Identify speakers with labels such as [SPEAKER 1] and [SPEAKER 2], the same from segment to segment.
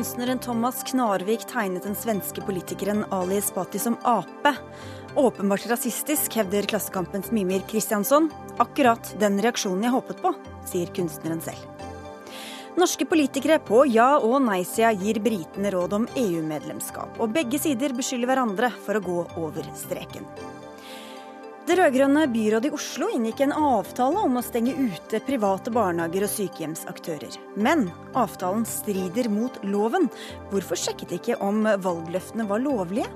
[SPEAKER 1] Kunstneren Thomas Knarvik tegnet den svenske politikeren Ali Esbati som ape. Åpenbart rasistisk, hevder Klassekampens Mimir Kristiansson. Akkurat den reaksjonen jeg håpet på, sier kunstneren selv. Norske politikere på ja- og nei-sida gir britene råd om EU-medlemskap, og begge sider beskylder hverandre for å gå over streken. Det rød-grønne byrådet i Oslo inngikk en avtale om å stenge ute private barnehager og sykehjemsaktører. Men avtalen strider mot loven. Hvorfor sjekket de ikke om valgløftene var lovlige?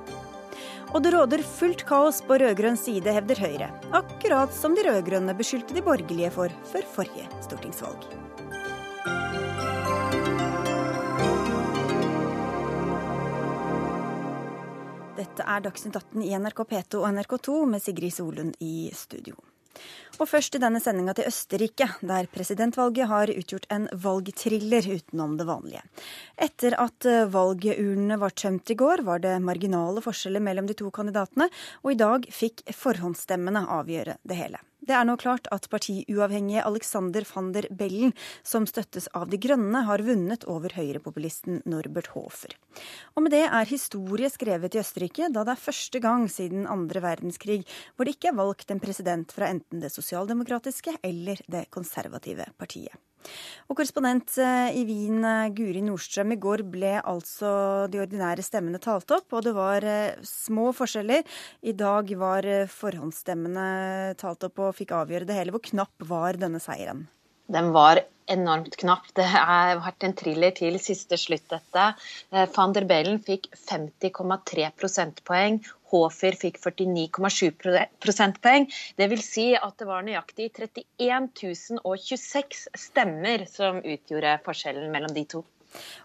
[SPEAKER 1] Og det råder fullt kaos på rød-grønn side, hevder Høyre. Akkurat som de rød-grønne beskyldte de borgerlige for før forrige stortingsvalg. Dette er Dagsnytt 18 i NRK P2 og NRK2 med Sigrid Solund i studio. Og først i denne sendinga til Østerrike, der presidentvalget har utgjort en valgthriller utenom det vanlige. Etter at valgurnene var tømt i går, var det marginale forskjeller mellom de to kandidatene, og i dag fikk forhåndsstemmene avgjøre det hele. Det er nå klart at partiuavhengige Alexander van der Bellen, som støttes av De Grønne, har vunnet over høyrepopulisten Norbert Hofer. Og med det er historie skrevet i Østerrike, da det er første gang siden andre verdenskrig hvor det ikke er valgt en president fra enten det sosialdemokratiske eller det konservative partiet. Og korrespondent eh, i Wien, eh, Guri Nordstrøm, i går ble altså de ordinære stemmene talt opp, og det var eh, små forskjeller. I dag var forhåndsstemmene talt opp og fikk avgjøre det hele. Hvor knapp var denne seieren?
[SPEAKER 2] Den var enormt knapp. Det har vært en thriller til siste slutt, dette. Van der Bellen fikk 50,3 prosentpoeng. Hofer fikk 49,7 prosentpoeng. Det vil si at det var nøyaktig 31 026 stemmer som utgjorde forskjellen mellom de to.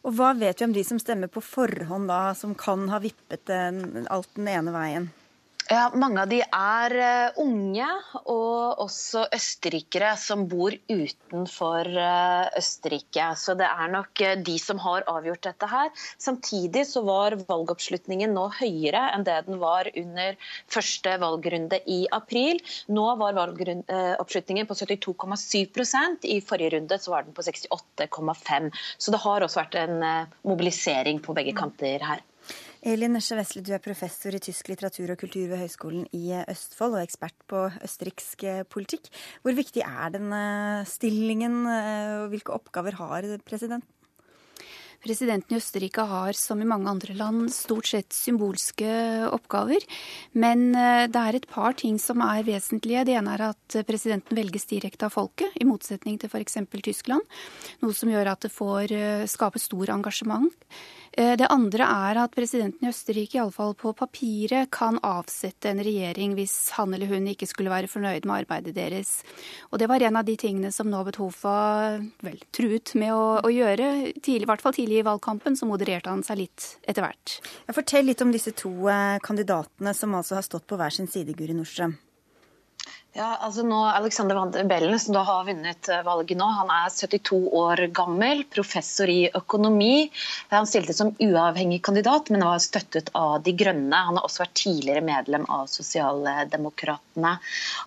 [SPEAKER 1] Og Hva vet vi om de som stemmer på forhånd, da, som kan ha vippet alt den ene veien?
[SPEAKER 2] Ja, Mange av de er uh, unge, og også østerrikere som bor utenfor uh, Østerrike. Så det er nok uh, de som har avgjort dette her. Samtidig så var valgoppslutningen nå høyere enn det den var under første valgrunde i april. Nå var valgoppslutningen på 72,7% I forrige runde så var den på 68,5 Så det har også vært en mobilisering på begge kanter her.
[SPEAKER 1] Elin Nesje Vesle, du er professor i tysk litteratur og kultur ved Høgskolen i Østfold og ekspert på østerriksk politikk. Hvor viktig er denne stillingen, og hvilke oppgaver har presidenten?
[SPEAKER 3] Presidenten i Østerrike har, som i mange andre land, stort sett symbolske oppgaver. Men det er et par ting som er vesentlige. Det ene er at presidenten velges direkte av folket, i motsetning til f.eks. Tyskland. Noe som gjør at det får skape stor engasjement. Eh, det andre er at presidenten i Østerrike, iallfall på papiret, kan avsette en regjering hvis han eller hun ikke skulle være fornøyd med arbeidet deres. Og det var en av de tingene som Nobet Hofa vel, truet med å, å gjøre. Tidlig, I hvert fall tidlig i valgkampen, så modererte han seg litt etter hvert.
[SPEAKER 1] Fortell litt om disse to eh, kandidatene som altså har stått på hver sin side, Guri Nordstrøm.
[SPEAKER 2] Ja, altså nå, Alexander Van Bellen, som da har vunnet eh, valget nå, han er 72 år gammel, professor i økonomi. Han stilte som uavhengig kandidat, men var støttet av De Grønne. Han har også vært tidligere medlem av Sosialdemokratene.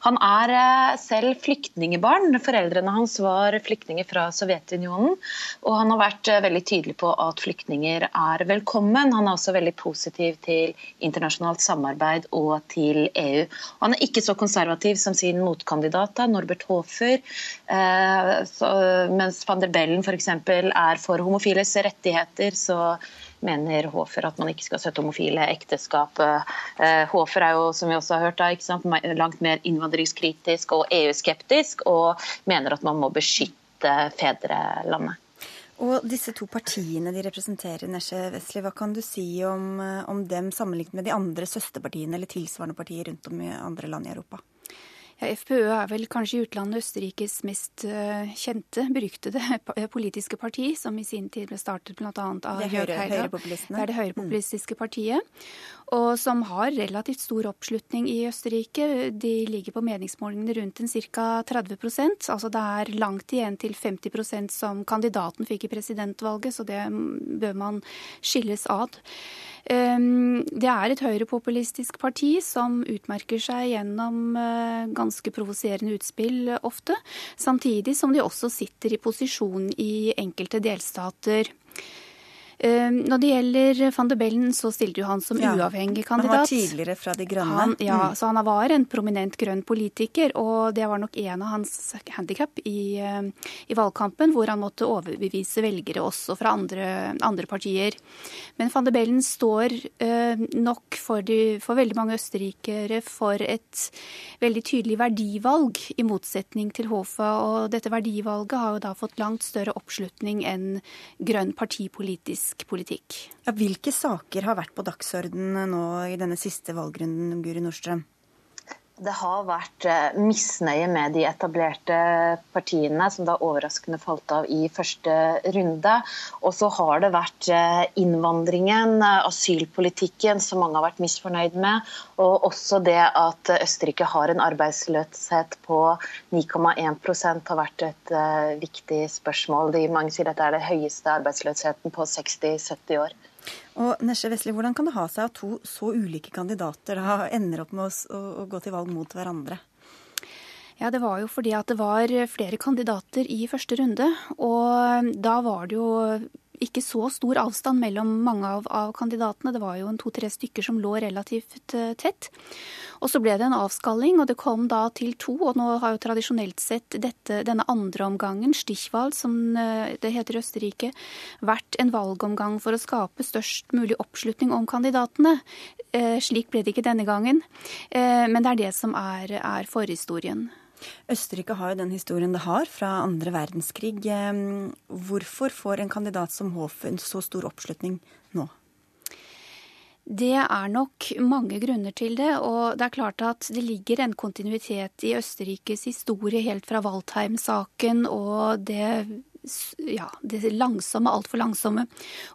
[SPEAKER 2] Han er eh, selv flyktningebarn. Foreldrene hans var flyktninger fra Sovjetunionen. Og han har vært eh, veldig tydelig på at flyktninger er velkommen. Han er også veldig positiv til internasjonalt samarbeid og til EU. Han er ikke så konservativ som som sin motkandidat, Norbert Hofer. Eh, så, mens van der Bellen f.eks. er for homofiles rettigheter, så mener Hofer at man ikke skal støtte homofile ekteskap. Eh, Hofer er jo, som vi også har hørt, da, langt mer innvandringskritisk og EU-skeptisk, og mener at man må beskytte fedrelandet.
[SPEAKER 1] Og disse to partiene de representerer, Nesje Vesli, hva kan du si om, eh, om dem sammenlignet med de andre søsterpartiene eller tilsvarende partier rundt om i andre land i Europa?
[SPEAKER 3] FPØ er vel kanskje i utlandet Østerrikes mest uh, kjente, beryktede eh, politiske parti, som i sin tid ble startet bl.a. av
[SPEAKER 1] Jørg Heide. Det
[SPEAKER 3] er det høyrepopulistiske mm. partiet. Og som har relativt stor oppslutning i Østerrike. De ligger på meningsmålingene rundt en ca. 30% Altså det er langt igjen til 50% som kandidaten fikk i presidentvalget, så det bør man skilles ad. Ehm, det er et høyrepopulistisk parti som utmerker seg gjennom eh, ganske provoserende utspill ofte, samtidig som de også sitter i posisjon i enkelte delstater. Ehm, når det gjelder van de Bellen, så stilte jo han som ja. uavhengig kandidat.
[SPEAKER 1] Han var tidligere fra De Grønne.
[SPEAKER 3] Han, ja, mm. så han var en prominent grønn politiker, og det var nok en av hans handikap i, eh, i, valgkampen, hvor han måtte overbevise velgere også fra andre, andre partier. Men van de Bellen står eh, nok for, de, for veldig mange østerrikere for et veldig tydelig verdivalg, i motsetning til Hofa. Og dette verdivalget har jo da fått langt større oppslutning enn grønn partipolitisk økonomisk politikk.
[SPEAKER 1] Ja, hvilke saker har vært på dagsordenen nå i denne siste valgrunden, Guri Nordstrøm?
[SPEAKER 2] Det har vært eh, misnøye med de etablerte partiene, som da overraskende falt av i første runde. Og så har det vært eh, innvandringen, eh, asylpolitikken, som mange har vært misfornøyd med. Og også det at Østerrike har en arbeidsløshet på 9,1% har vært et viktig spørsmål. De mange sier dette er det høyeste arbeidsløsheten på 60-70 år.
[SPEAKER 1] Og Nesje Vestli, Hvordan kan det ha seg at to så ulike kandidater da ender opp med å, å gå til valg mot hverandre?
[SPEAKER 3] Ja, Det var jo fordi at det var flere kandidater i første runde. Og da var det jo ikke så stor avstand mellom mange av, av kandidatene. Det var jo en to-tre stykker som lå relativt uh, tett. Og så ble det en avskalling, og det kom da til to. Og nå har jo tradisjonelt sett dette, denne andre omgangen, Stichwald, som uh, det heter i Østerrike, vært en valgomgang for å skape størst mulig oppslutning om kandidatene. Uh, slik ble det ikke denne gangen. men det er det som er, er forhistorien.
[SPEAKER 1] Østerrike har jo den historien det har fra andre verdenskrig. Hvorfor får en kandidat som Hofen så stor oppslutning nå?
[SPEAKER 3] Det er nok mange grunner til det. Og det er klart at det ligger en kontinuitet i Østerrikes historie helt fra Waldheim-saken og det ja, det langsomme, altfor langsomme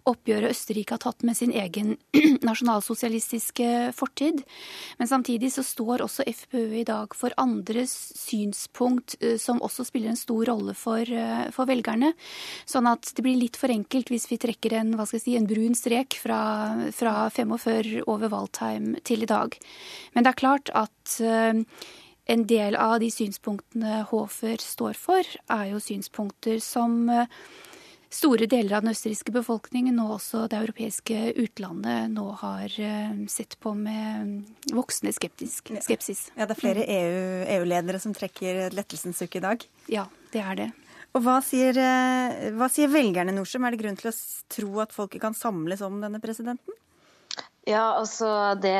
[SPEAKER 3] oppgjøret Østerrike har tatt med sin egen nasjonalsosialistiske fortid. Men samtidig så står også FPØ i dag for andres synspunkt, eh, som også spiller en stor rolle for, eh, for, velgerne. Sånn at det blir litt for enkelt hvis vi trekker en, hva skal jeg si, en brun strek fra, fra 45 over Waldheim til i dag. Men det er klart at uh, en del av de synspunktene Hofer står for, er jo synspunkter som eh, store deler av den østerrikske befolkningen og også det europeiske utlandet nå har eh, sett på med voksende skeptisk, skepsis.
[SPEAKER 1] Ja, det er flere EU-ledere mm. e EU som trekker lettelsens sukk i dag?
[SPEAKER 3] Ja, det er det.
[SPEAKER 1] Og hva sier, eh, hva sier velgerne, Norsem? Er det grunn til å tro at folket kan samles om denne presidenten?
[SPEAKER 2] Ja, altså Det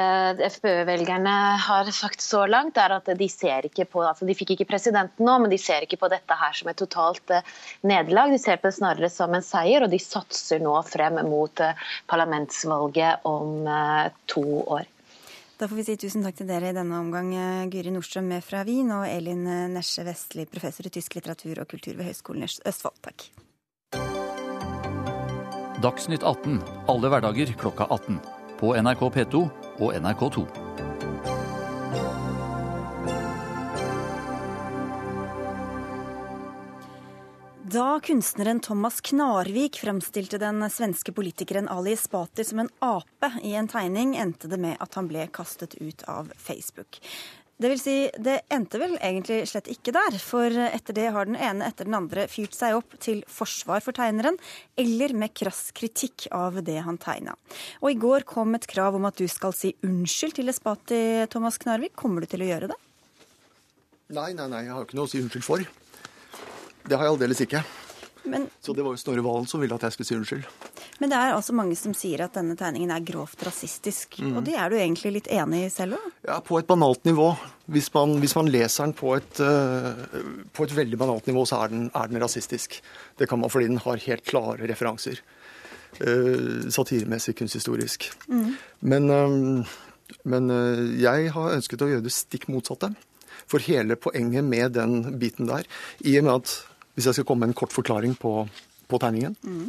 [SPEAKER 2] FpØ-velgerne har sagt så langt, er at de ser ikke på altså De fikk ikke presidenten nå, men de ser ikke på dette her som et totalt uh, nederlag. De ser på det snarere som en seier, og de satser nå frem mot uh, parlamentsvalget om uh, to år.
[SPEAKER 1] Da får vi si tusen takk til dere i denne omgang, Guri Nordstrøm med fra Wien og Elin Nesje Vestli, professor i tysk litteratur og kultur ved Høgskolen i Østfold. Takk.
[SPEAKER 4] Dagsnytt 18 alle hverdager klokka 18 på NRK P2 og NRK2.
[SPEAKER 1] Da kunstneren Thomas Knarvik fremstilte den svenske politikeren Ali Spati som en ape i en tegning, endte det med at han ble kastet ut av Facebook. Det vil si, det endte vel egentlig slett ikke der, for etter det har den ene etter den andre fyrt seg opp til forsvar for tegneren, eller med krass kritikk av det han tegna. Og i går kom et krav om at du skal si unnskyld til Espati, Thomas Knarvik. Kommer du til å gjøre det?
[SPEAKER 5] Nei, nei, nei, jeg har ikke noe å si unnskyld for. Det har jeg aldeles ikke. Men, så det var jo Snorre Valen som ville at jeg skulle si unnskyld.
[SPEAKER 1] Men det er altså mange som sier at denne tegningen er grovt rasistisk. Mm. Og det er du egentlig litt enig i selv òg?
[SPEAKER 5] Ja, på et banalt nivå. Hvis man, hvis man leser den på et, uh, på et, veldig banalt nivå, så er den, er den, rasistisk. Det kan man fordi den har helt klare referanser. Uh, satiremessig, kunsthistorisk. Mm. Men, uh, men jeg har ønsket å gjøre det stikk motsatte. For hele poenget med den biten der, i og med at hvis jeg skal komme med en kort forklaring på, på tegningen mm.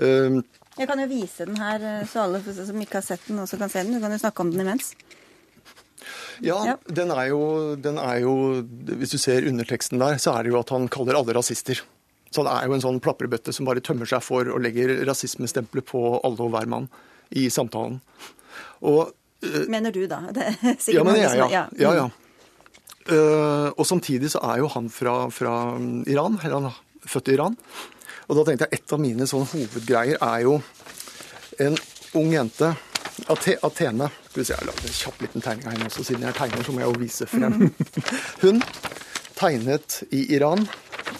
[SPEAKER 1] uh, Jeg kan jo vise den her, eh, så alle som ikke har sett den, også kan se den. Du kan jo snakke om den imens.
[SPEAKER 5] Ja, ja. Den, er jo, den er jo Hvis du ser underteksten der, så er det jo at han kaller alle rasister. Så det er jo en sånn plaprebøtte som bare tømmer seg for og legger rasismestempelet på alle og hver mann i samtalen.
[SPEAKER 1] Og, uh, mener du, da? Det
[SPEAKER 5] er sikkert ja, men jeg, ja. ja. ja, ja. Uh, og samtidig så er jo han fra, fra Iran, eller han er født i Iran. Og da tenkte jeg et av mine sånne hovedgreier er jo En ung jente, Athene Skal vi se, Jeg lager en kjapp liten tegning av henne også, siden jeg tegner, så må jeg jo vise frem. Hun tegnet i Iran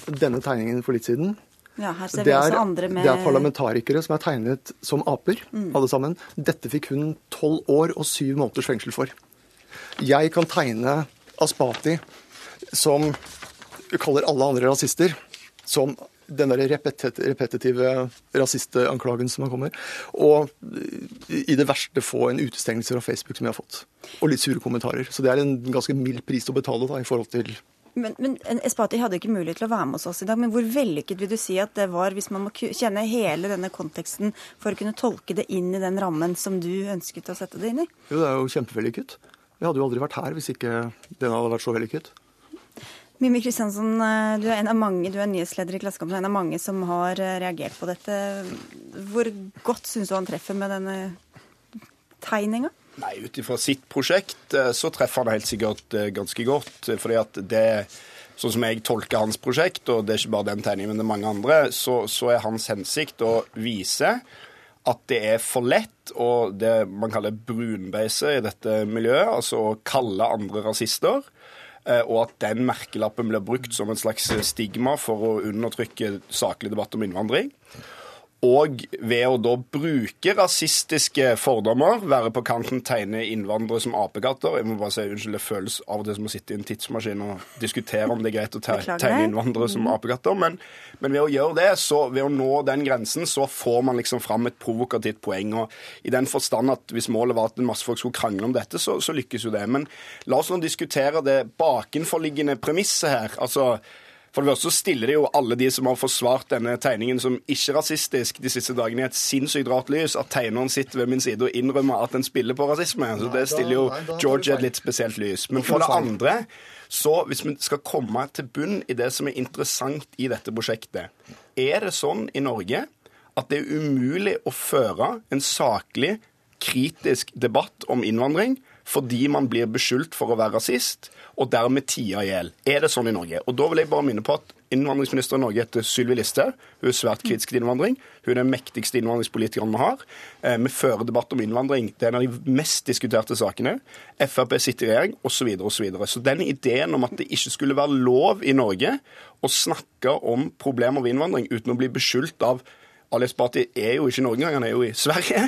[SPEAKER 5] denne tegningen for litt siden.
[SPEAKER 1] Ja, her ser vi er, også andre med...
[SPEAKER 5] Det er parlamentarikere som er tegnet som aper, mm. alle sammen. Dette fikk hun tolv år og syv måneders fengsel for. Jeg kan tegne Aspati, som kaller alle andre rasister, som den der repetitive rasistanklagen som kommer. Og i det verste få en utestengelse fra Facebook som jeg har fått. Og litt sure kommentarer. Så det er en ganske mild pris å betale da, i forhold til
[SPEAKER 1] men, men Espati hadde ikke mulighet til å være med hos oss i dag. Men hvor vellykket vil du si at det var, hvis man må kjenne hele denne konteksten for å kunne tolke det inn i den rammen som du ønsket å sette det inn i?
[SPEAKER 5] Jo, det er jo kjempevellykket. Vi hadde jo aldri vært her hvis ikke den hadde vært så vellykket.
[SPEAKER 1] Mimmi Kristiansson, eh, du er en av mange, du er nyhetsleder i Klassekampen, en av mange som har eh, reagert på dette. Hvor godt syns du han treffer med denne tegninga?
[SPEAKER 6] Nei, Ut ifra sitt prosjekt eh, så treffer han helt sikkert ganske godt. fordi at det Sånn som jeg tolker hans prosjekt, og det er ikke bare den tegningen, men det er mange andre, så, så er hans hensikt å vise at det er for lett og det man kaller brunbeise i dette miljøet, altså å kalle andre rasister. Eh, og at den merkelappen blir brukt som en slags stigma for å undertrykke saklig debatt om innvandring. Og ved å da bruke rasistiske fordommer, være på kanten, tegne innvandrere som apekatter Jeg må bare si unnskyld, det føles av og til som å sitte i en tidsmaskin og diskutere om det er greit å tegne innvandrere som mm. apekatter. Men, men, ved å gjøre det, så ved å nå den grensen, så får man liksom fram et provokativt poeng. Og i den forstand at hvis målet var at en masse folk skulle krangle om dette, så, så lykkes jo det. Men la oss nå diskutere det bakenforliggende premisset her. altså for det første stiller det jo alle de som har forsvart denne tegningen som ikke-rasistisk de siste dagene i et sinnssykt rart lys, at tegneren sitter ved min side og innrømmer at den spiller på rasisme. Så Det stiller jo George et litt spesielt lys. Men for det andre, så hvis vi skal komme til bunn i det som er interessant i dette prosjektet, er det sånn i Norge at det er umulig å føre en saklig, kritisk debatt om innvandring fordi man blir beskyldt for å være rasist, og dermed tida i hjel. Er det sånn i Norge? Og da vil jeg bare minne på at Innvandringsminister i Norge heter Sylvi Listhaug. Hun er svært kritisk til innvandring. Hun er den mektigste innvandringspolitikeren vi har. Eh, vi fører debatt om innvandring. Det er en av de mest diskuterte sakene. Frp sitter i regjering, osv. Så, videre, og så, så den ideen om at det ikke skulle være lov i Norge å snakke om problemer ved innvandring uten å bli beskyldt av Ali Esbati er jo ikke i Norge engang, han er jo i Sverige,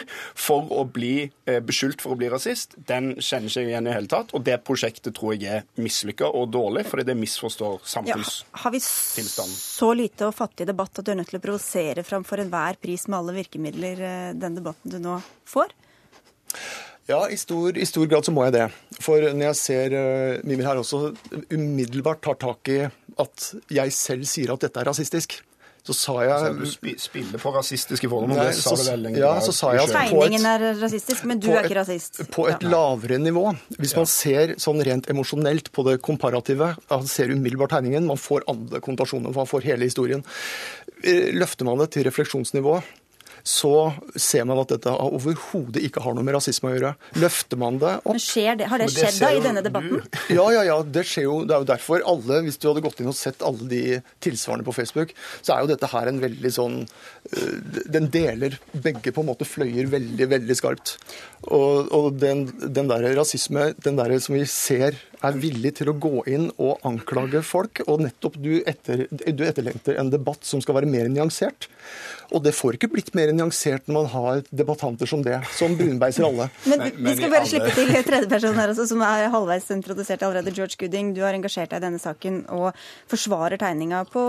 [SPEAKER 6] for å bli eh, beskyldt for å bli rasist. Den kjenner ikke jeg igjen i hele tatt. Og det prosjektet tror jeg er mislykka og dårlig, fordi det misforstår samfunnstilstanden.
[SPEAKER 1] Ja, har vi så lite og fattig debatt at du er nødt til å provosere fram for enhver pris med alle virkemidler eh, den debatten du nå får?
[SPEAKER 5] Ja, i stor, i stor, grad så må jeg det. For når jeg ser uh, Mimir her også umiddelbart tar tak i at jeg selv sier at dette er rasistisk, så sa jeg
[SPEAKER 6] Du spiller på rasistiske fordommer, det sa du vel
[SPEAKER 5] lenge. Ja, så sa jeg
[SPEAKER 1] at Tegningen er rasistisk, men du er ikke rasist.
[SPEAKER 5] På et lavere nivå. Hvis man ser sånn rent emosjonelt på det komparative, man ser umiddelbart tegningen, man får andre konnotasjoner, man får hele historien. Eh, løfter man det til refleksjonsnivå, så ser man at dette overhodet ikke har noe med rasisme å gjøre. Løfter man det opp
[SPEAKER 1] Men det, Har det skjedd da i denne debatten?
[SPEAKER 5] Ja, ja, ja. Det skjer jo. Det er jo derfor alle, hvis du hadde gått inn og sett alle de tilsvarende på Facebook, så er jo dette her en veldig sånn øh, Den deler begge på en måte fløyer veldig, veldig skarpt. Og, og den, den der rasisme, den der som vi ser er villig til å gå inn og anklage folk, og nettopp du, etter, du etterlengter en debatt som skal være mer nyansert. Og det får ikke blitt mer nyansert når man har debattanter som det, som brunbeiser alle.
[SPEAKER 1] Men vi skal bare slippe til tredjeperson her, også, som er halvveis introdusert allerede. George Gooding, du har engasjert deg i denne saken og forsvarer tegninga på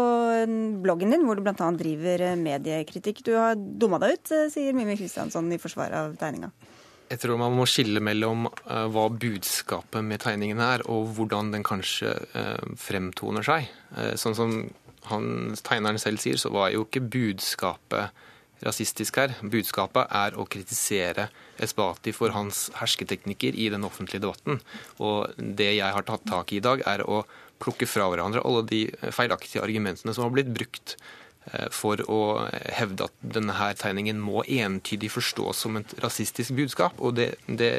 [SPEAKER 1] bloggen din, hvor du bl.a. driver mediekritikk. Du har dumma deg ut, sier Mimi Kristiansson i forsvar av tegninga.
[SPEAKER 7] Jeg tror man må skille mellom uh, hva budskapet med tegningen er, og hvordan den kanskje uh, fremtoner seg. Uh, sånn som han, tegneren selv sier, så var jo ikke budskapet rasistisk her. Budskapet er å kritisere Esbati for hans hersketeknikker i den offentlige debatten. Og det jeg har tatt tak i i dag, er å plukke fra hverandre alle de feilaktige argumentene som har blitt brukt eh, for å hevde at denne her tegningen må entydig forstås som et rasistisk budskap. Og det, det,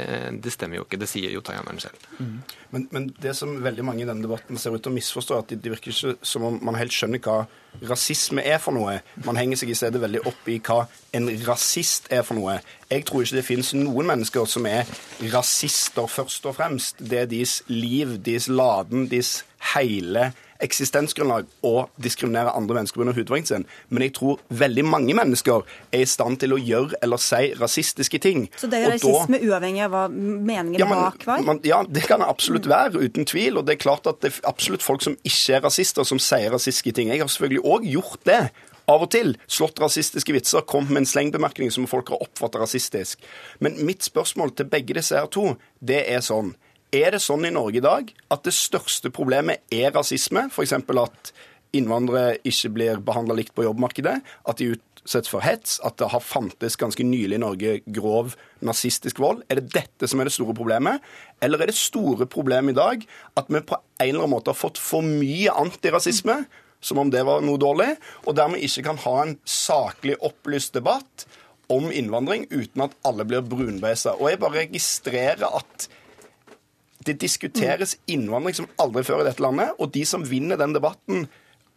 [SPEAKER 7] det stemmer jo ikke. Det sier jo tegneren selv. Mm.
[SPEAKER 6] Men, men, det som veldig mange i denne debatten ser ut til å misforstå, er at det virker ikke som om man helt skjønner hva rasisme er for noe. Man henger seg i stedet veldig opp i hva en rasist er for noe. Jeg tror ikke det finnes noen mennesker som er rasister først og fremst. Det er deres liv, deres laden, deres hele eksistensgrunnlag å diskriminere andre mennesker pga. hudfargen sin. Men jeg tror veldig mange mennesker er i stand til å gjøre eller si rasistiske ting.
[SPEAKER 1] Så det er rasisme da, uavhengig av hva meningen ja, men, bak var?
[SPEAKER 6] Man, ja, det kan det absolutt være, uten tvil. Og det er klart at det er absolutt folk som ikke er rasister, som sier rasistiske ting. Jeg har selvfølgelig òg gjort det. Av og til slått rasistiske vitser, kommet med en slengbemerkning som folk har oppfattet rasistisk. Men mitt spørsmål til begge disse her to, det er sånn er det sånn i Norge i dag at det største problemet er rasisme? F.eks. at innvandrere ikke blir behandla likt på jobbmarkedet, at de utsettes for hets, at det har fantes ganske nylig i Norge grov nazistisk vold. Er det dette som er det store problemet? Eller er det store problemet i dag at vi på en eller annen måte har fått for mye antirasisme? Som om det var noe dårlig, og dermed ikke kan ha en saklig opplyst debatt om innvandring uten at alle blir brunbeisa. Og jeg bare registrerer at det diskuteres innvandring som aldri før i dette landet, og de som vinner den debatten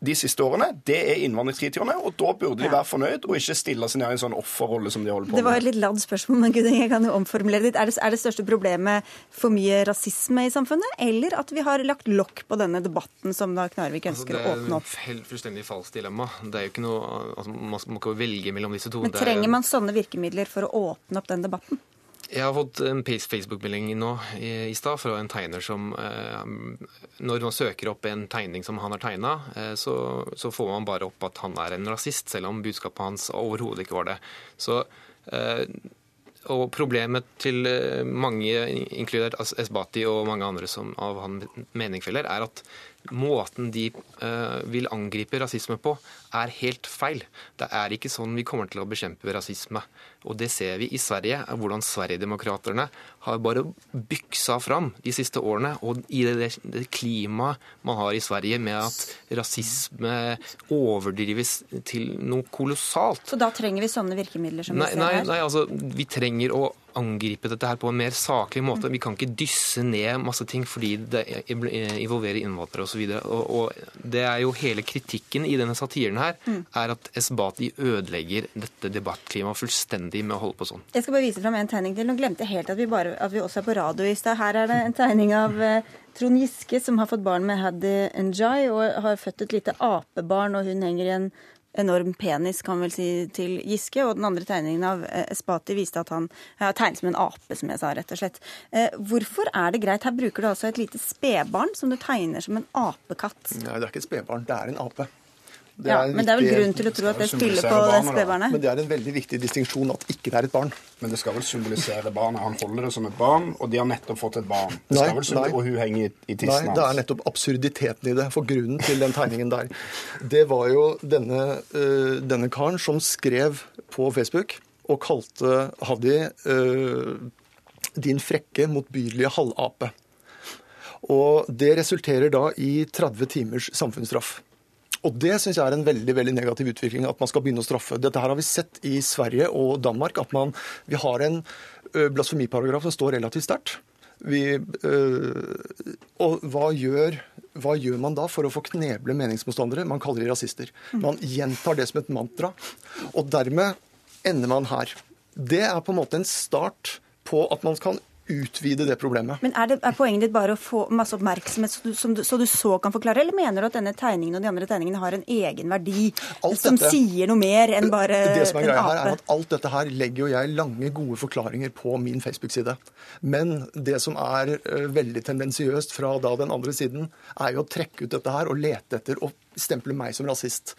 [SPEAKER 6] de siste årene, det er innvandringskritikerne. Og da burde de være fornøyd, og ikke stille seg ned i en sånn offerrolle som de holder på
[SPEAKER 1] med. Det var et litt ladd spørsmål, men Gud, jeg kan jo omformulere litt. Er det, er det største problemet for mye rasisme i samfunnet, eller at vi har lagt lokk på denne debatten som da Knarvik altså, ønsker altså, å åpne opp?
[SPEAKER 7] Det er et fullstendig falskt dilemma. Det er jo ikke noe, altså, Man må ikke velge mellom disse to.
[SPEAKER 1] Men trenger man sånne virkemidler for å åpne opp den debatten?
[SPEAKER 7] Jeg har fått en Facebook-melding nå i, i stad fra en tegner som eh, Når man søker opp en tegning som han har tegna, eh, så, får man bare opp at han er en rasist, selv om budskapet hans overhodet ikke var det. Så eh, og problemet til mange, inkludert Esbati og mange andre som, av hans meningsfeller, er at måten de vil angripe rasisme på, er helt feil. Det er ikke sånn vi kommer til å bekjempe rasisme. Og det ser vi i Sverige, hvordan Sverigedemokraterna har bare byksa fram de siste årene. Og i det, det klimaet man har i Sverige med at rasisme overdrives til noe kolossalt.
[SPEAKER 1] Så da trenger vi sånne virkemidler som
[SPEAKER 7] nei,
[SPEAKER 1] vi ser
[SPEAKER 7] her? Nei, altså, vi trenger å angripe dette her på en mer saklig måte. Vi kan ikke dysse ned masse ting fordi det involverer innvandrere osv. Og, og, og det er jo hele kritikken i denne satiren her, mm. er at Esbati ødelegger dette debattklimaet fullstendig elendig med å holde på sånn.
[SPEAKER 1] Jeg skal bare vise fram en tegning til. Nå glemte jeg helt at vi, bare, at vi også er på radio i stad. Her er det en tegning av eh, Trond Giske som har fått barn med Haddy Njay og har født et lite apebarn, og hun henger i en enorm penis, kan vel si, til Giske. Og den andre tegningen av eh, Espati viste at han har tegnet som en ape, som jeg sa, rett og slett. Eh, hvorfor er det greit? Her bruker du altså et lite spedbarn som du tegner som en apekatt.
[SPEAKER 5] Nei, det er ikke et spedbarn, det er en ape.
[SPEAKER 1] Det ja, men det er vel grunn til å tro at det spiller på det spedbarnet?
[SPEAKER 5] Men det er en veldig viktig distinksjon at ikke det er et barn.
[SPEAKER 6] Men det skal vel symbolisere barnet. Han holder det som et barn, og de har nettopp fått et barn. Det nei, nei. Og hun henger i, i tissen hans.
[SPEAKER 5] Nei, det er nettopp absurditeten i det. For grunnen til den tegningen der, det var jo denne, uh, denne karen som skrev på Facebook og kalte Hadi uh, din frekke, motbydelige halvape. Og det resulterer da i 30 timers samfunnsstraff. Og Det syns jeg er en veldig veldig negativ utvikling, at man skal begynne å straffe. Dette her har vi sett i Sverige og Danmark, at man, vi har en blasfemiparagraf som står relativt sterkt. og hva gjør, hva gjør, man da for å få kneble meningsmotstandere? Man kaller de rasister. Man gjentar det som et mantra. Og dermed ender man her. Det er på en måte en start på at man kan utvide det problemet.
[SPEAKER 1] Men Er, det, er poenget ditt bare å få masse oppmerksomhet så du, du, så du, så kan forklare, eller mener du at denne tegningen og de andre tegningene har en egen verdi alt som dette, sier noe mer enn bare en ape?
[SPEAKER 5] Det som er greia her, er at alt dette her legger jo jeg lange, gode forklaringer på min Facebook-side. Men det som er uh, veldig tendensiøst fra da den andre siden, er jo å trekke ut dette her og lete etter og stemple meg som rasist.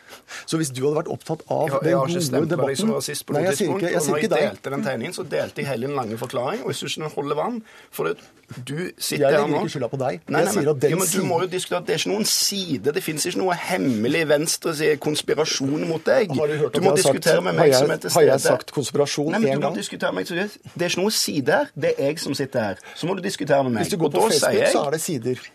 [SPEAKER 5] Så hvis du hadde vært opptatt av
[SPEAKER 6] jeg,
[SPEAKER 5] den
[SPEAKER 6] gode debatten deg som rasist på noe tidspunkt, ikke, jeg og når jeg delte den tegningen, så delte jeg hele den lange forklaring, og jeg syns den holder vann. For det, du sitter
[SPEAKER 5] her nå Jeg legger ikke skylda på deg.
[SPEAKER 6] Nei, nei, men, ja, men du må jo diskutere at det er ikke noen side. Det fins ikke noe hemmelig venstre konspirasjon mot deg.
[SPEAKER 5] Har du hørt
[SPEAKER 6] du må diskutere
[SPEAKER 5] sagt,
[SPEAKER 6] med meg som er til
[SPEAKER 5] stede. Har jeg sagt konspirasjon
[SPEAKER 6] én gang? Meg, det er ikke noen side her. Det er jeg som sitter her. Så må du diskutere med meg.
[SPEAKER 5] Hvis du går på Facebook, så er det sider.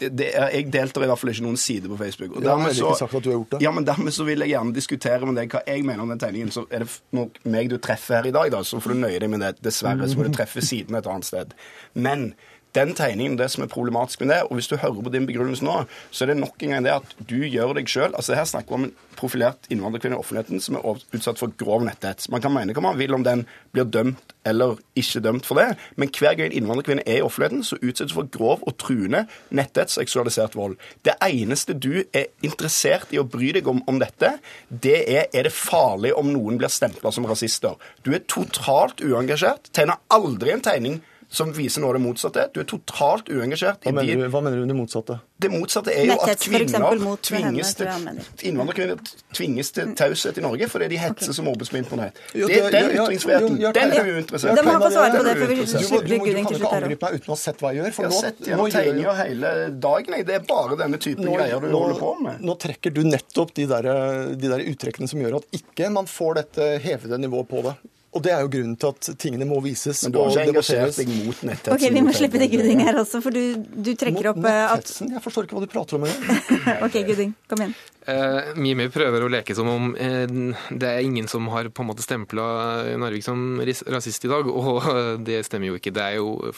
[SPEAKER 6] Det jeg deltar i hvert fall ikke noen side på Facebook.
[SPEAKER 5] Og ja, dermed, så.
[SPEAKER 6] Ja, men dermed så vil jeg gjerne diskutere med deg hva jeg mener om den tegningen. Så er det nok meg du treffer her i dag, da, så får du nøye deg med det. Dessverre så må du treffe siden et annet sted. Men den tegningen, det som er problematisk med det, og hvis du hører på din begrunnelse nå, så er det nok en gang det at du gjør deg sjøl altså Her snakker vi om en profilert innvandrerkvinne i offentligheten som er utsatt for grov netthets. Man kan mene hva man vil om den blir dømt eller ikke dømt for det, men hver gang en innvandrerkvinne er i offentligheten, så utsettes for grov og truende netthets, seksualisert vold. Det eneste du er interessert i å bry deg om om dette, det er er det farlig om noen blir stempla som rasister. Du er totalt uengasjert, tegner aldri en tegning som viser noe av det motsatte. Du er totalt uengasjert.
[SPEAKER 5] Hva, mener, du, hva mener du med det motsatte?
[SPEAKER 6] Det motsatte er jo at kvinner tvinges til, innvandrerkvinner tvinges til taushet i Norge fordi de hetser okay. som mobbes på internett. Det, er den ytringsfriheten, den er uinteressert.
[SPEAKER 1] Det må få svare på det, for vi slipper
[SPEAKER 5] Guding til slutt. Du kan ikke angripe meg uten å ha sett hva jeg gjør.
[SPEAKER 6] For jeg har sett gjennom tegninger hele dagen. Det er bare denne typen greier du holder på med.
[SPEAKER 5] Nå trekker du nettopp de der, de der uttrekkene som gjør at ikke man får dette hevede nivået på det. Og det er jo grunnen til at tingene må vises.
[SPEAKER 6] Men du har ikke engasjert deg mot nettetsen?
[SPEAKER 1] Ok, Vi må slippe til Guding her også, for du, du trekker opp
[SPEAKER 5] eh, at Jeg forstår ikke hva du prater om engang.
[SPEAKER 1] ok, Guding, kom igjen.
[SPEAKER 7] Uh, Mimi prøver å leke som om uh, det er ingen som har på en måte stempla Narvik som rasist i dag, og uh, det stemmer jo ikke. Det er jo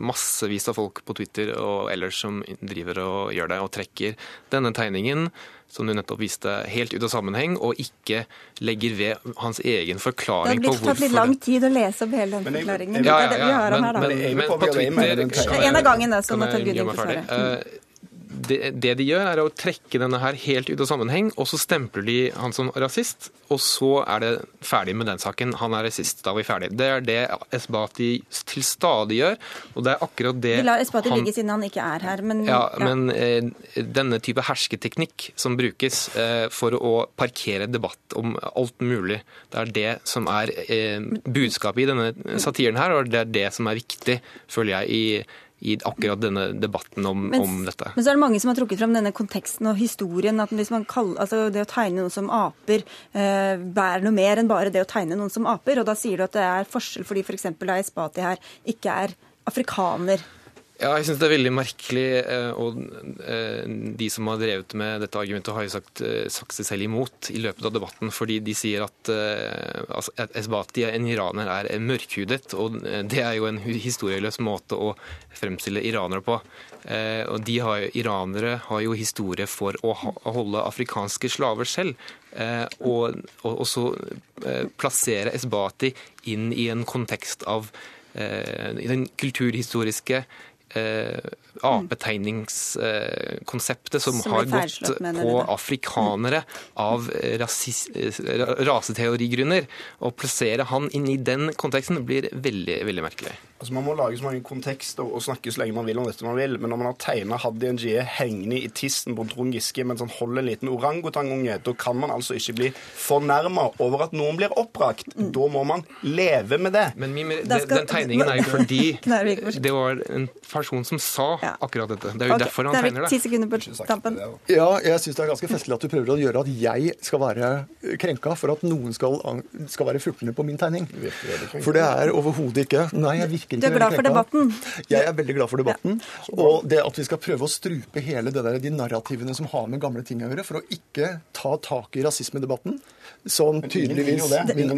[SPEAKER 7] massevis av folk på Twitter og ellers som driver og gjør det, og trekker denne tegningen som du nettopp viste, helt ut av sammenheng, og ikke legger ved hans egen forklaring på hvorfor
[SPEAKER 1] Det har blitt tatt litt lang tid å lese opp hele den forklaringen. Ja, ja, ja, men, men,
[SPEAKER 7] men, på Twitter
[SPEAKER 1] En av gangen, da, så må Tor Guding få svare
[SPEAKER 7] det, det, de gjør, er å trekke denne her helt ut av sammenheng, og så stempler de han som rasist, og så er det ferdig med den saken. Han er rasist, da er vi ferdig. Det er det Esbati til stadig gjør, og det er akkurat det
[SPEAKER 1] Vi lar Esbati han, ligge siden han ikke er her, men
[SPEAKER 7] Ja, ja. men eh, denne type hersketeknikk som brukes eh, for å parkere debatt om alt mulig, det er det som er eh, budskapet i denne satiren her, og det er det som er viktig, føler jeg, i i akkurat denne debatten om, men, om, dette.
[SPEAKER 1] Men så er det mange som har trukket fram denne konteksten og historien. at kaller, altså Det å tegne noen som aper eh, bærer noe mer enn bare det å tegne noen som aper. og Da sier du at det er forskjell fordi f.eks. For da Espati her ikke er afrikaner.
[SPEAKER 7] Ja, jeg syns det er veldig merkelig. Eh, og eh, de som har drevet med dette argumentet, har jo sagt, eh, sagt seg selv imot i løpet av debatten. Fordi de sier at altså, Esbati, en iraner, er mørkhudet. Og det er jo en historieløs måte å fremstille iranere på. Og de har, Iranere har jo historie for å holde afrikanske slaver selv. Og, og, og så plassere Esbati inn i en kontekst av den kulturhistoriske apetegningskonseptet som, som har gått på afrikanere av rasis, raseteorigrunner. Å plassere han inn i den konteksten blir veldig, veldig merkelig.
[SPEAKER 6] Altså Man må lage så mange kontekster og snakke så lenge man vil om dette man vil, men når man har tegna Hadia Njie hengende i tissen på Trond Giske mens han holder en liten orangutangunge, da kan man altså ikke bli fornærma over at noen blir oppbrakt. Mm. Da må man leve med det.
[SPEAKER 7] Men Mimir, det, den tegningen er jo fordi det var en person som sa akkurat dette. Det er jo okay, derfor han tegner det.
[SPEAKER 1] Ti sekunder på tampen.
[SPEAKER 5] Ja, jeg syns det er ganske festlig at du prøver å gjøre at jeg skal være krenka for at noen skal, skal være fuglene på min tegning. For det er overhodet ikke Nei, jeg virker
[SPEAKER 1] ikke krenka. Du er glad for debatten?
[SPEAKER 5] Jeg er veldig glad for debatten. Ja. Og det at vi skal prøve å strupe hele det der, de narrativene som har med gamle ting å gjøre, for å ikke ta tak i rasismedebatten, som tydeligvis det, den,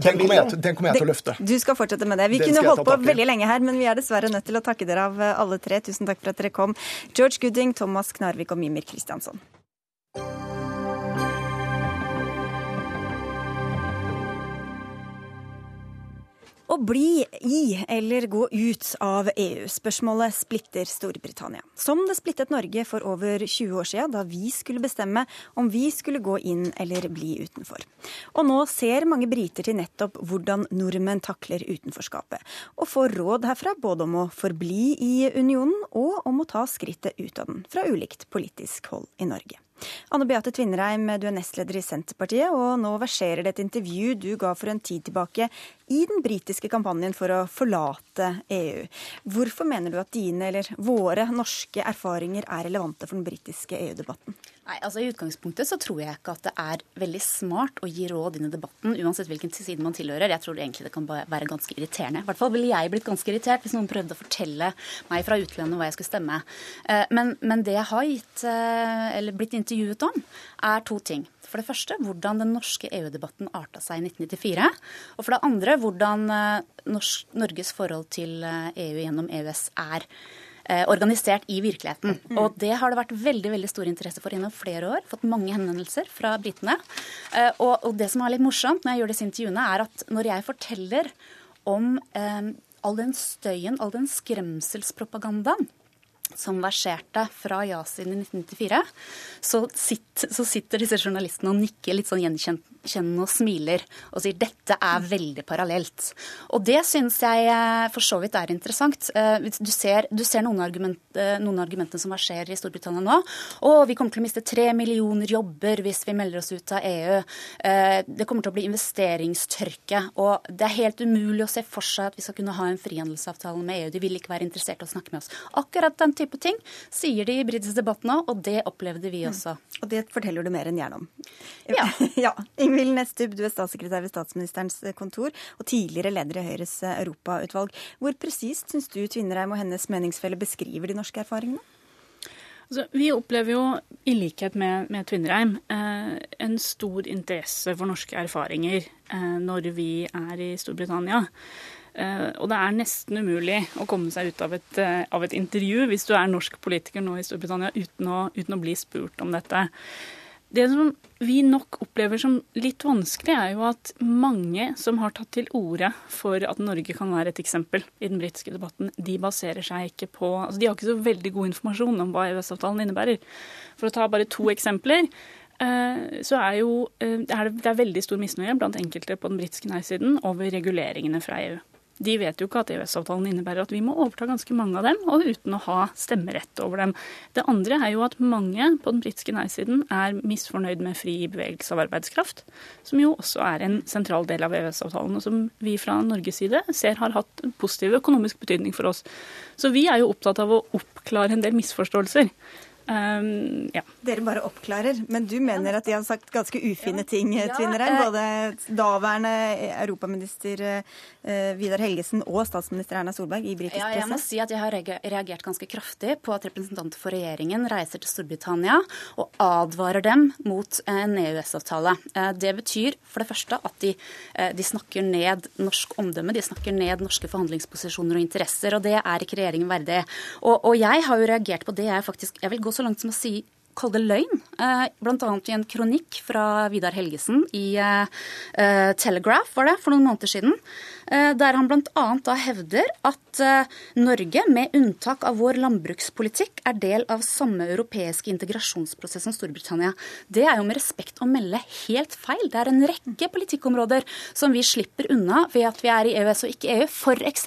[SPEAKER 5] den, kommer jeg, den kommer jeg til å løfte.
[SPEAKER 1] Du skal fortsette med det. Vi kunne holdt på veldig lenge her, men vi er dessverre nødt til å takke dere av alle tre. Tusen takk for at dere kom. George Gooding, Thomas Knarvik og Mimir Kristiansson. Å bli i eller gå ut av EU. Spørsmålet splitter Storbritannia. Som det splittet Norge for over 20 år siden, da vi skulle bestemme om vi skulle gå inn eller bli utenfor. Og nå ser mange briter til nettopp hvordan nordmenn takler utenforskapet, og får råd herfra både om å forbli i unionen og om å ta skrittet ut av den, fra ulikt politisk hold i Norge. Anne Beate Tvinnereim, du er nestleder i Senterpartiet, og nå verserer det et intervju du ga for en tid tilbake i den britiske kampanjen for å forlate EU. Hvorfor mener du at dine, eller våre, norske erfaringer er relevante for den britiske EU-debatten?
[SPEAKER 8] Nei, altså I utgangspunktet så tror jeg ikke at det er veldig smart å gi råd inn i debatten, uansett hvilken side man tilhører. Jeg tror egentlig det kan være ganske irriterende. I hvert fall ville jeg blitt ganske irritert hvis noen prøvde å fortelle meg fra utlandet hva jeg skulle stemme. Eh, men, men det jeg har gitt, eh, blitt intervjuet om, er to ting. For det første hvordan den norske EU-debatten arta seg i 1994. Og for det andre hvordan eh, Norges forhold til EU gjennom EØS er. Eh, organisert i virkeligheten. Mm. Og det har det vært veldig veldig stor interesse for gjennom flere år. Fått mange henvendelser fra britene. Eh, og, og, det som er litt morsomt når jeg gjør disse intervjuene, er at når jeg forteller om eh, all den støyen, all den skremselspropagandaen som verserte fra ja-siden i 1994, så, sitter, så sitter disse journalistene og nikker litt sånn gjenkjennende og smiler og sier dette er veldig parallelt. Og det syns jeg eh, for så vidt er interessant. Eh, du ser, du ser noen, argument, eh, argumentene som skjer i Storbritannia nå. Og vi kommer til å miste tre millioner jobber hvis vi melder oss ut av EU. Det kommer til å bli investeringstørke. Og det er helt umulig å se for seg at vi skal kunne ha en frihandelsavtale med EU. De vil ikke være interessert i å snakke med oss. Akkurat den type ting sier de i britiske debattene, og det opplevde vi også.
[SPEAKER 1] Mm. Og det forteller du mer enn gjerne om.
[SPEAKER 8] Ja.
[SPEAKER 1] ja. Ingvild Nestub, du er statssekretær ved statsministerens kontor og tidligere leder i Høyres europautvalg. Hvor presist syns du Tvinnereim og hennes meningsfelle beskriver de norske erfaringene?
[SPEAKER 9] Altså, vi opplever jo, i likhet med, med Tvinnereim, eh, en stor interesse for norske erfaringer eh, når vi er i Storbritannia. Eh, og det er nesten umulig å komme seg ut av et, eh, av et intervju hvis du er norsk politiker nå i Storbritannia uten å, uten å bli spurt om dette. Det som vi nok opplever som litt vanskelig, er jo at mange som har tatt til orde for at Norge kan være et eksempel i den britiske debatten, de baserer seg ikke på altså De har ikke så veldig god informasjon om hva EØS-avtalen innebærer. For å ta bare to eksempler eh, så er, jo, det er veldig stor misnøye blant enkelte på den britiske nei-siden over reguleringene fra EU. De vet jo ikke at EØS-avtalen innebærer at vi må overta ganske mange av dem, og uten å ha stemmerett over dem. Det andre er jo at mange på den britiske nei-siden er misfornøyd med fri bevegelse av arbeidskraft, som jo også er en sentral del av EØS-avtalen, og som vi fra Norges side ser har hatt positiv økonomisk betydning for oss. Så vi er jo opptatt av å oppklare en del misforståelser. Um,
[SPEAKER 1] ja. Dere bare oppklarer, men du mener at de har sagt ganske ufine ting, ja, Tvinnereim? Eh, både daværende europaminister eh, Vidar Helgesen og statsminister Erna Solberg i britisk
[SPEAKER 8] presse? Ja, jeg må si at jeg har reagert ganske kraftig på at representanter for regjeringen reiser til Storbritannia og advarer dem mot en EØS-avtale. Det betyr for det første at de, de, snakker ned norsk omdømme, de snakker ned norske forhandlingsposisjoner og interesser, og det er ikke regjeringen verdig. Og, og jeg har jo reagert på det jeg faktisk jeg vil gå så langt som å si kalle det løgn. Eh, Bl.a. i en kronikk fra Vidar Helgesen i eh, Telegraph var det, for noen måneder siden. Eh, der han bl.a. hevder at Norge, med unntak av vår landbrukspolitikk, er del av samme europeiske integrasjonsprosess som Storbritannia. Det er jo med respekt å melde helt feil. Det er en rekke politikkområder som vi slipper unna ved at vi er i EØS og ikke EU. F.eks.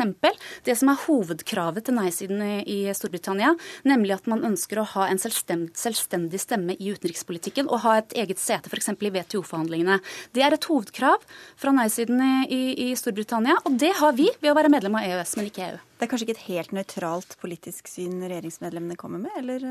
[SPEAKER 8] det som er hovedkravet til nei-siden i Storbritannia, nemlig at man ønsker å ha en selvstendig selvstendig stemme i utenrikspolitikken og ha et eget sete f.eks. i WTO-forhandlingene. Det er et hovedkrav fra nei-siden i, i Storbritannia, og det har vi ved å være medlem av EØS, men ikke EU.
[SPEAKER 1] Det er kanskje ikke et helt nøytralt politisk syn regjeringsmedlemmene kommer med, eller?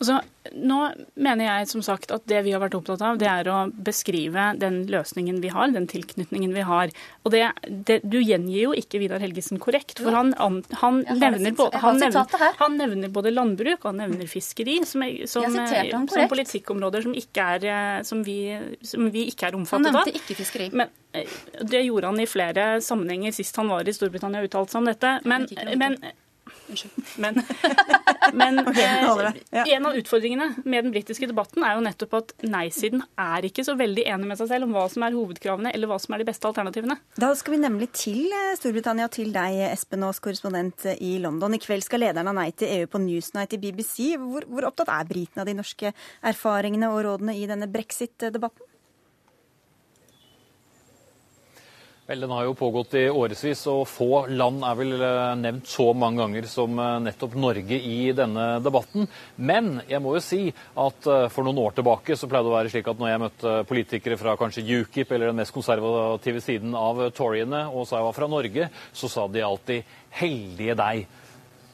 [SPEAKER 9] Altså, nå mener jeg som sagt at det vi har vært opptatt av, det er å beskrive den løsningen vi har, den tilknytningen vi har. Og det, det, Du gjengir jo ikke Vidar Helgesen korrekt, for han, han, nevner, både, han, nevner, han nevner, både landbruk og han nevner fiskeri som, som, som politikkområder som, er, som, vi, som vi ikke er omfattet
[SPEAKER 8] av. Han nevnte ikke fiskeri.
[SPEAKER 9] Men, Eh, det gjorde han i flere sammenhenger sist han var i Storbritannia og uttalte seg om dette. Men, men, men, men okay, ja. en av utfordringene med den britiske debatten er jo nettopp at nei-siden er ikke så veldig enig med seg selv om hva som er hovedkravene eller hva som er de beste alternativene.
[SPEAKER 1] Da skal vi nemlig til eh, Storbritannia og til deg, Espen Aas, korrespondent i London. I kveld skal lederen av Nei til EU på Newsnight i BBC. Hvor, hvor opptatt er britene av de norske erfaringene og rådene i denne brexit-debatten?
[SPEAKER 4] Den har jo pågått i årevis, og få land er vel eh, nevnt så mange ganger som eh, nettopp Norge i denne debatten. Men jeg må jo si at eh, for noen år tilbake så pleide det å være slik at når jeg møtte politikere fra kanskje UKIP eller den mest konservative siden av Toryene, og sa jeg var fra Norge, så sa de alltid 'heldige deg'.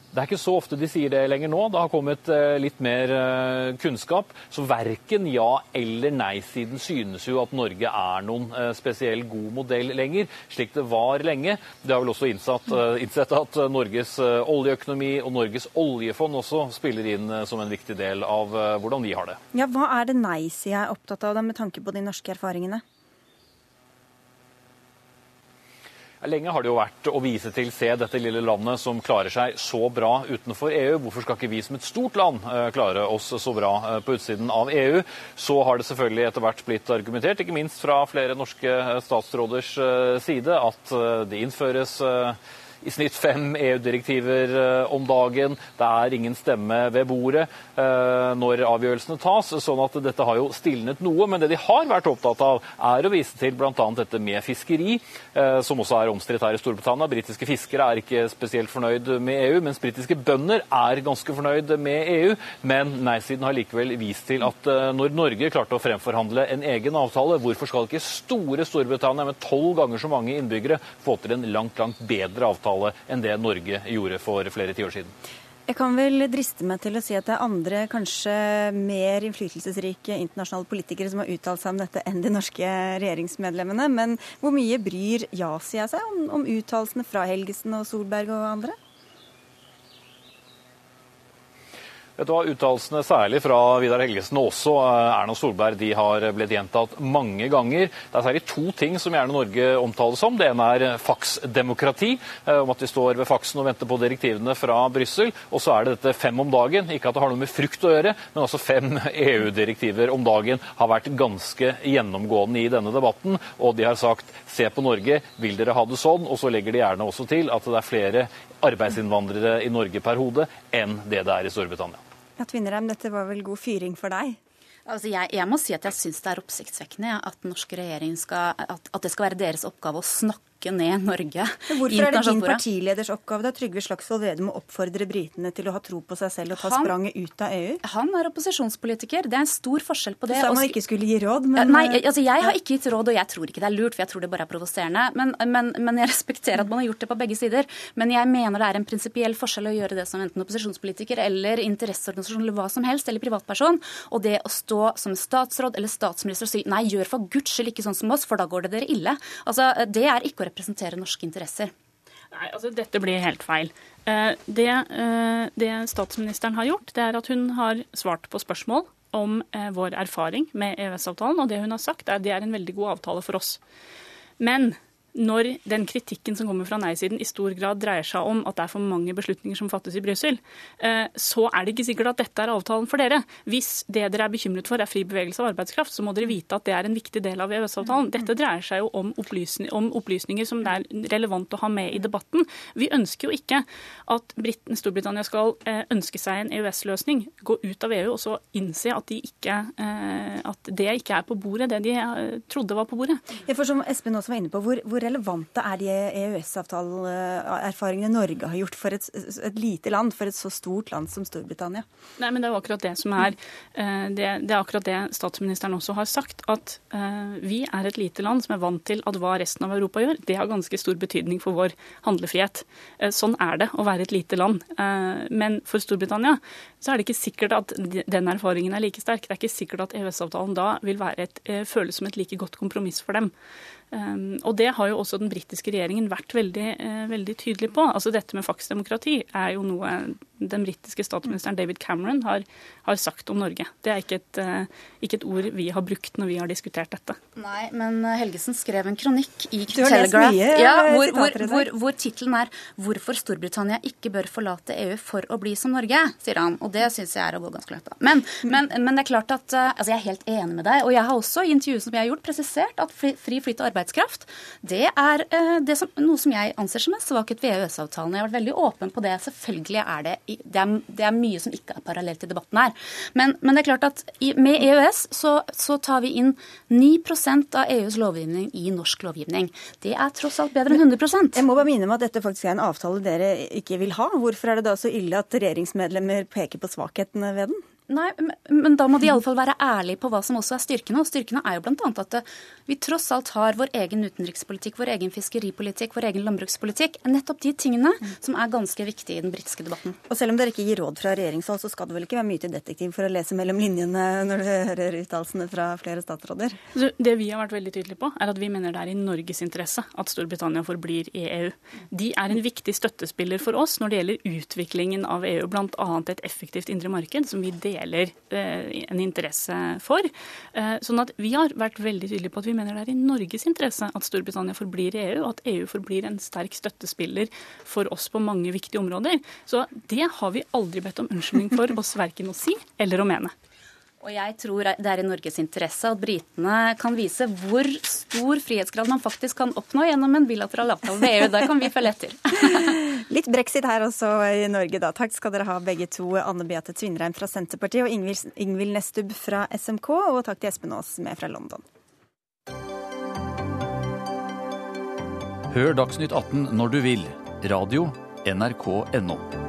[SPEAKER 4] Det er ikke så ofte de sier det lenger nå. Det har kommet eh, litt mer eh, kunnskap. Så verken ja- eller nei-siden synes jo at Norge er noen eh, spesiell god modell lenger, slik det var lenge. De har vel også innsatt, innsett at Norges oljeøkonomi og Norges oljefond også spiller inn som en viktig del av hvordan vi har det.
[SPEAKER 1] Ja, Hva er det nei-sida er opptatt av da, med tanke på de norske erfaringene?
[SPEAKER 4] Lenge har det jo vært å vise til se dette lille landet som klarer seg så bra utenfor EU. Hvorfor skal ikke vi som et stort land eh, klare oss så bra eh, på utsiden av EU? Så har det selvfølgelig etter hvert blitt argumentert, ikke minst fra flere norske eh, statsråders side, at det innføres i snitt fem EU-direktiver eh, om dagen. Det er ingen stemme ved bordet eh, når avgjørelsene tas. sånn at dette har jo stilnet noe. Men det de har vært opptatt av, er å vise til bl.a. dette med fiskeri, eh, som også er omstridt her i Storbritannia. Britiske fiskere er ikke spesielt fornøyd med EU, mens britiske bønder er ganske fornøyd med EU. Men nei-siden har likevel vist til at når Norge klarte å fremforhandle en egen avtale, hvorfor skal ikke store Storbritannia med tolv ganger så mange innbyggere få til en langt, langt bedre avtale? Avtale enn det Norge gjorde for flere tiår siden.
[SPEAKER 1] Jeg kan vel driste meg til å si at det er andre, kanskje mer innflytelsesrike internasjonale politikere som har uttalt seg om dette enn de norske regjeringsmedlemmene. Men hvor mye bryr ja-sida seg om, om uttalelsene fra Helgesen og Solberg og andre?
[SPEAKER 4] Vet du hva, Uttalelsene særlig fra Vidar Helgesen og også eh, Erna Solberg de har blitt gjentatt mange ganger. Det er særlig to ting som gjerne Norge omtales som. Det ene er faksdemokrati, eh, om at vi står ved faksen og venter på direktivene fra Brussel. Og så er det dette fem om dagen. Ikke at det har noe med frukt å gjøre, men altså fem EU-direktiver om dagen har vært ganske gjennomgående i denne debatten. Og de har sagt se på Norge, vil dere ha det sånn? Og så legger de gjerne også til at det er flere arbeidsinnvandrere i Norge per hode enn det det er i Storbritannia.
[SPEAKER 1] Ja, Vinnerheim, dette var vel god fyring for deg?
[SPEAKER 8] Altså jeg, jeg, må si at jeg syns det er oppsiktsvekkende at skal, at, at, det skal være deres oppgave å snakke snakke ned Norge.
[SPEAKER 1] Men hvorfor er det din partileders oppgave da, Trygve Slagsvold Vedum å oppfordre britene til å ha tro på seg selv og ta han, spranget ut av EU?
[SPEAKER 8] Han er opposisjonspolitiker. Det er en stor forskjell på det.
[SPEAKER 1] Du sa man ikke skulle gi råd, men
[SPEAKER 8] Nei, altså jeg har ikke gitt råd, og jeg tror ikke det er lurt, for jeg tror det bare er provoserende. Men, men, men, jeg respekterer at man har gjort det på begge sider. Men jeg mener det er en prinsipiell forskjell å gjøre det som enten opposisjonspolitiker eller interesseorganisasjon eller hva som helst, eller privatperson, og det å stå som statsråd eller statsminister og si nei, gjør for guds skyld ikke sånn som oss, for da går det dere ille. Altså, Det er ikke representere norske interesser?
[SPEAKER 9] Nei, altså Dette blir helt feil. Eh, det, eh, det, statsministeren har gjort, det er at hun har svart på spørsmål om eh, vår erfaring med EØS-avtalen. Og det hun har sagt, er at det er en veldig god avtale for oss. Men når den kritikken som kommer fra nei-siden i stor grad dreier seg om at det er for mange beslutninger som fattes i Brussel, eh, så er det ikke sikkert at dette er avtalen for dere. Hvis det dere er bekymret for er fri bevegelse av arbeidskraft, så må dere vite at det er en viktig del av EØS-avtalen. Dette dreier seg jo om, opplysning, om, opplysninger som det er relevant å ha med i debatten. Vi ønsker jo ikke at Briten, Storbritannia skal eh, ønske seg en EØS-løsning, gå ut av EU og så innse at, de ikke, eh, at det ikke er på bordet, det de trodde var på bordet.
[SPEAKER 1] Jeg får som Espen også var inne på, hvor, hvor relevante er de EØS-erfaringene Norge har gjort for et, et, lite land, for et så stort land som Storbritannia?
[SPEAKER 9] Nei, men Det er akkurat det som er eh, det, det er akkurat det statsministeren også har sagt. At uh, vi er et lite land som er vant til at hva resten av Europa gjør, det har ganske stor betydning for vår handlefrihet. Uh, sånn er det å være et lite land. Men for Storbritannia så er det ikke sikkert at den erfaringen er like sterk. Det er ikke sikkert at EØS-avtalen da vil et, føles som et like godt kompromiss for dem. Um, og det har jo også den britiske regjeringen vært veldig, uh, veldig tydelig på. Altså Dette med faksdemokrati er jo noe den britiske statsministeren David Cameron har, har, sagt om Norge. Det er ikke et, uh, ikke et, ord vi har brukt når vi har diskutert dette.
[SPEAKER 8] Nei, men eh, Helgesen skrev en kronikk i Telegraph ja, hvor, hvor, hvor, hvor tittelen er 'Hvorfor Storbritannia ikke bør forlate EU for å bli som Norge', sier han. Og det syns jeg er å gå ganske langt. Men, men, men, det er klart at altså Jeg er helt enig med deg. Og jeg har også i intervjuet som jeg har gjort, presisert at fri, fri flyt av arbeidskraft. Det er det som, noe som jeg anser som en svakhet ved EØS-avtalen. Jeg har vært veldig åpen på det. Selvfølgelig er det, det er, det er mye som ikke er parallelt i debatten her. Men, men, det er klart at med EØS så, så tar vi inn 9% av EUs lovgivning i norsk lovgivning. Det er tross alt bedre enn 100
[SPEAKER 1] Jeg må bare minne om at dette faktisk er en avtale dere ikke vil ha. Hvorfor er det da så ille at regjeringsmedlemmer peker på svakhetene ved den?
[SPEAKER 8] Nei, men da må de iallfall være ærlige på hva som også er styrkene. Og styrkene er jo bl.a. at eh, vi tross alt har vår egen utenrikspolitikk, vår egen fiskeripolitikk, vår egen landbrukspolitikk. Nettopp de tingene som er ganske viktige i den britiske debatten.
[SPEAKER 1] Og selv om dere ikke gir råd fra regjeringshold, så skal det vel ikke være mye til detektiv for å lese mellom linjene når du hører uttalelsene fra flere statsråder?
[SPEAKER 9] Det vi har vært veldig tydelige på, er at vi mener det er i Norges interesse at Storbritannia forblir i EU. De er en viktig støttespiller for oss når det gjelder utviklingen av EU, bl.a. et effektivt indre marked, som vi deler deler eh, en interesse for. Eh, sånn at Vi har vært veldig tydelige på at vi mener det er i Norges interesse at Storbritannia forblir i EU, og at EU forblir en sterk støttespiller for oss på mange viktige områder. Så det har vi aldri bedt om unnskyldning for oss verken å si eller å mene.
[SPEAKER 8] Og jeg tror det er i Norges interesse at britene kan vise hvor stor frihetsgrad man faktisk kan oppnå gjennom en bilateral avtale med EU. Der kan vi følge etter.
[SPEAKER 1] Litt brexit her også i Norge, da. Takk skal dere ha begge to. Anne Beate Tvinnereim fra Senterpartiet og Ingvild Nestubb fra SMK. Og takk til Espen Aas med fra London.
[SPEAKER 10] Hør Dagsnytt 18 når du vil. Radio NRK.no.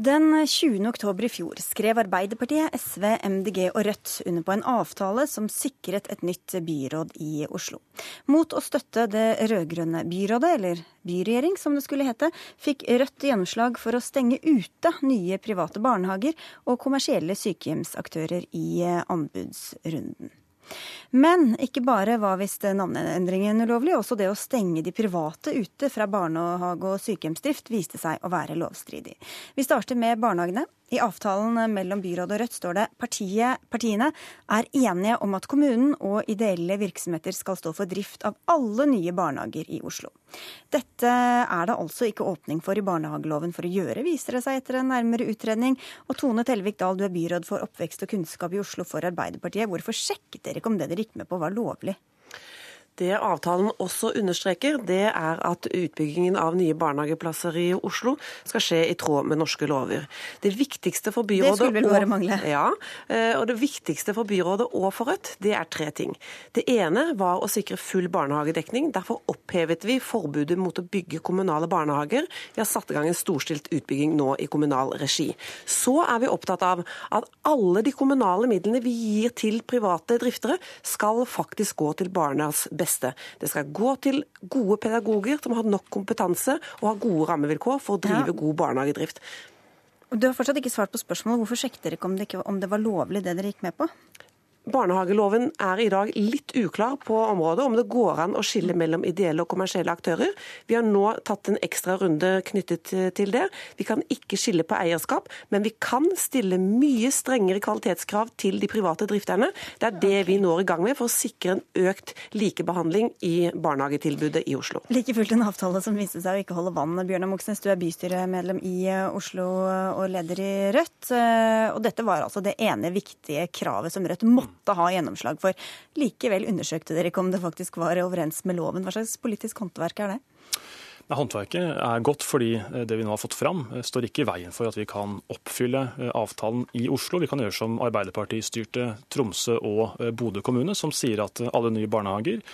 [SPEAKER 1] Den 20. oktober i fjor skrev Arbeiderpartiet, SV, MDG og Rødt under på en avtale som sikret et nytt byråd i Oslo. Mot å støtte det rød-grønne byrådet, eller byregjering som det skulle hete, fikk Rødt gjennomslag for å stenge ute nye private barnehager og kommersielle sykehjemsaktører i anbudsrunden. Men ikke bare var visst navneendringen ulovlig, også det å stenge de private ute fra barnehage- og sykehjemsdrift viste seg å være lovstridig. Vi starter med barnehagene. I avtalen mellom byrådet og Rødt står det partiet, partiene er enige om at kommunen og ideelle virksomheter skal stå for drift av alle nye barnehager i Oslo. Dette er det altså ikke åpning for i barnehageloven for å gjøre, viser det seg etter en nærmere utredning. Og Tone Telvik Dahl, du er byråd for oppvekst og kunnskap i Oslo for Arbeiderpartiet. Hvorfor sjekket dere ikke om det dere gikk med på var lovlig?
[SPEAKER 11] Det avtalen også understreker, det er at utbyggingen av nye barnehageplasser i Oslo skal skje i tråd med norske lover. Det viktigste for byrådet,
[SPEAKER 1] det skulle vel bare mangle.
[SPEAKER 11] Ja, eh, og det viktigste for byrådet og for Rødt, det er tre ting. Det ene var å sikre full barnehagedekning. Derfor opphevet vi forbudet mot å bygge kommunale barnehager. Vi har satt i gang en storstilt utbygging nå i kommunal regi. Så er vi opptatt av at alle de kommunale midlene vi gir til private driftere, skal faktisk gå til barnas beste beste. Det skal gå til gode pedagoger som har nok kompetanse og har gode rammevilkår for å drive ja. god barnehagedrift.
[SPEAKER 1] Du har fortsatt ikke svart på spørsmålet. Hvorfor sjekket dere ikke om, det ikke om det var lovlig det dere gikk med på?
[SPEAKER 11] Barnehageloven er i dag litt uklar på området, om det går an å skille mellom ideelle og kommersielle aktører. Vi har nå tatt en ekstra runde knyttet til det. Vi kan ikke skille på eierskap, men vi kan stille mye strengere kvalitetskrav til de private drifterne. Det er det vi når i gang med for å sikre en økt likebehandling i barnehagetilbudet i Oslo.
[SPEAKER 1] Like fullt en avtale som viste seg å ikke holde vann. Bjørnar Moxnes, du er bystyremedlem i Oslo og leder i Rødt. Og dette var altså det ene viktige kravet som Rødt måtte måtte ha gjennomslag for. Likevel undersøkte dere ikke om det faktisk var overens med loven. Hva slags politisk håndverk er det?
[SPEAKER 12] Håndverket er godt fordi eh, det vi nå har fått fram, eh, står ikke i veien for at vi kan oppfylle eh, avtalen i Oslo. Vi kan gjøre som Arbeiderparti-styrte Tromsø og Bodø kommune, som sier at alle nye barnehager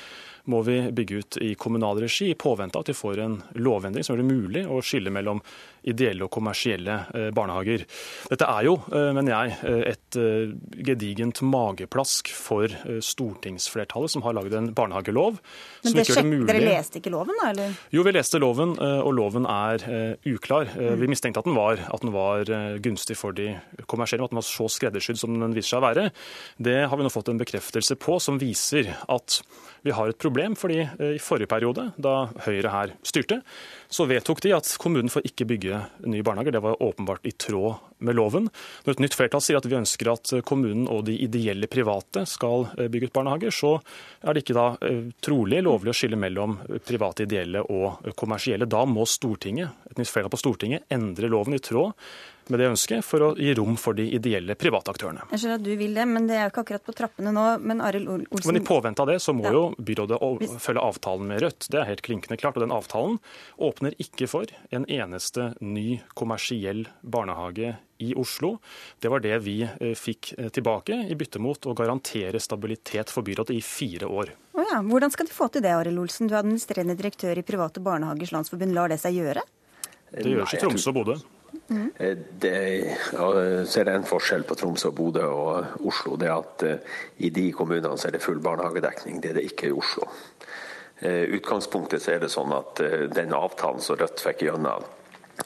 [SPEAKER 12] må vi bygge ut i kommunal regi, i påvente av at vi får en lovendring som gjør det mulig å skille mellom ideelle og kommersielle eh, barnehager. Dette er jo, eh, mener jeg, eh, et gedigent mageplask for stortingsflertallet, som har laget en barnehagelov.
[SPEAKER 1] Men det sjekk, Dere leste ikke loven, da? eller?
[SPEAKER 12] Jo, vi leste loven, og loven er uklar. Mm. Vi mistenkte at den var, at den var gunstig for de kommersielle, at den var så skreddersydd som den viser seg å være. Det har vi nå fått en bekreftelse på, som viser at vi har et problem. fordi i forrige periode, da Høyre her styrte, så vedtok de at kommunen får ikke bygge nye barnehager. Det var åpenbart i tråd med loven. Når et nytt flertall sier at vi ønsker at kommunen og de ideelle private skal bygge ut barnehager, så er det ikke da trolig lovlig å skille mellom private, ideelle og kommersielle. Da må Stortinget, et nytt flertall på Stortinget endre loven i tråd med det ønsket for å gi rom for de ideelle private aktørene.
[SPEAKER 1] Jeg skjønner at du vil det, men det er jo ikke akkurat på trappene nå. Men Arild Olsen
[SPEAKER 12] Men i påvente av det så må ja. jo byrådet følge avtalen med Rødt. Det er helt klinkende klart. Og den avtalen åpner ikke for en eneste ny kommersiell barnehage i Oslo. Det var det vi eh, fikk eh, tilbake i bytte mot å garantere stabilitet for byrådet i fire år.
[SPEAKER 1] Oh ja. Hvordan skal de få til det, Arild Olsen? Du er administrerende direktør i Private Barnehagers Landsforbund. Lar det seg gjøre?
[SPEAKER 12] Det gjøres i Tromsø og Bodø.
[SPEAKER 13] Mm. Det, så er det en forskjell på Tromsø, Bodø og Oslo. Det at eh, I de kommunene så er det full barnehagedekning, det er det ikke i Oslo. Eh, utgangspunktet er det sånn at den avtalen som Rødt fikk gjennom,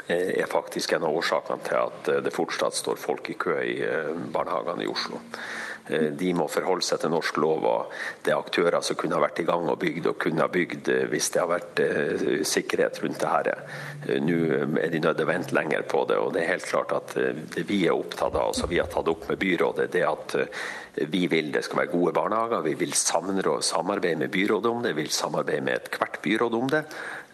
[SPEAKER 13] er faktisk en av årsakene til at det fortsatt står folk i kø i barnehagene i Oslo. Eh, de må forholde seg til norsk lov. og Det er aktører som kunne ha vært i gang og bygd og kunne ha bygd eh, hvis det har vært eh, sikkerhet rundt det her. Nå er de nødt til å vente lenger på det. og Det er helt klart at det vi er opptatt av, altså vi har tatt opp med byrådet, det at vi vil det skal være gode barnehager. Vi vil samarbeide med byrådet om det, vi vil samarbeide med ethvert byråd om det.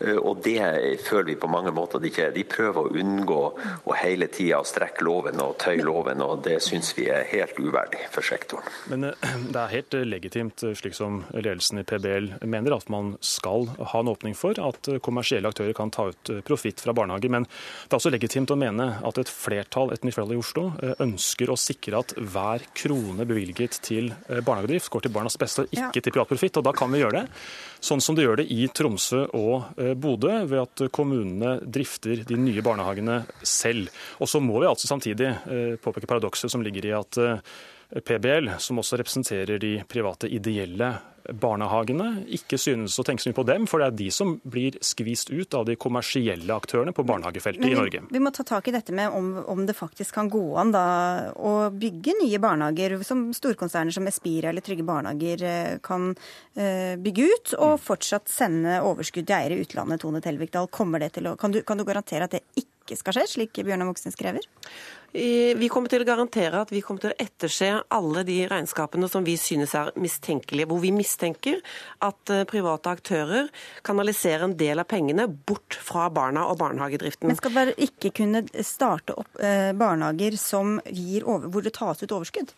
[SPEAKER 13] Eh, og det føler vi på mange måter de ikke De prøver å unngå å hele tida strekke loven og tøye loven, og det syns vi er helt uverdig for sektoren.
[SPEAKER 12] Men eh, det er helt legitimt, slik som ledelsen i PBL mener, at man skal ha en åpning for at kommersielle aktører kan ta ut profitt fra barnehager. Men det er også legitimt å mene at et flertall, et nytt flertall i Oslo eh, ønsker å sikre at hver krone bevilget til barnehagedrift går til barnas beste og ikke ja. til privat profitt. Og da kan vi gjøre det sånn som de gjør det i Tromsø og eh, Bodø, ved at kommunene drifter de nye barnehagene selv. Og så må vi altså samtidig eh, påpeke paradokset som ligger i at eh, PBL, som også representerer de private ideelle barnehagene, ikke synes å tenke så mye på dem, for det er de som blir skvist ut av de kommersielle aktørene på barnehagefeltet
[SPEAKER 1] vi,
[SPEAKER 12] i Norge.
[SPEAKER 1] Vi må ta tak i dette med om, om, det faktisk kan gå an da, å bygge nye barnehager som storkonserner som Espira eller Trygge Barnehager eh, kan uh, bygge ut, og fortsatt sende overskudd til eiere i utlandet. Tone Telvikdal, kan, kan du garantere at det ikke skal skje, slik Bjørnar Moxnes krever?
[SPEAKER 11] Vi kommer til å garantere at vi kommer til å etterse alle de regnskapene som vi synes er mistenkelige, hvor vi mistenker at eh, private aktører kanaliserer en del av pengene bort fra barna og barnehagedriften.
[SPEAKER 1] Men skal dere ikke kunne starte opp eh, barnehager over, hvor det tas ut overskudd?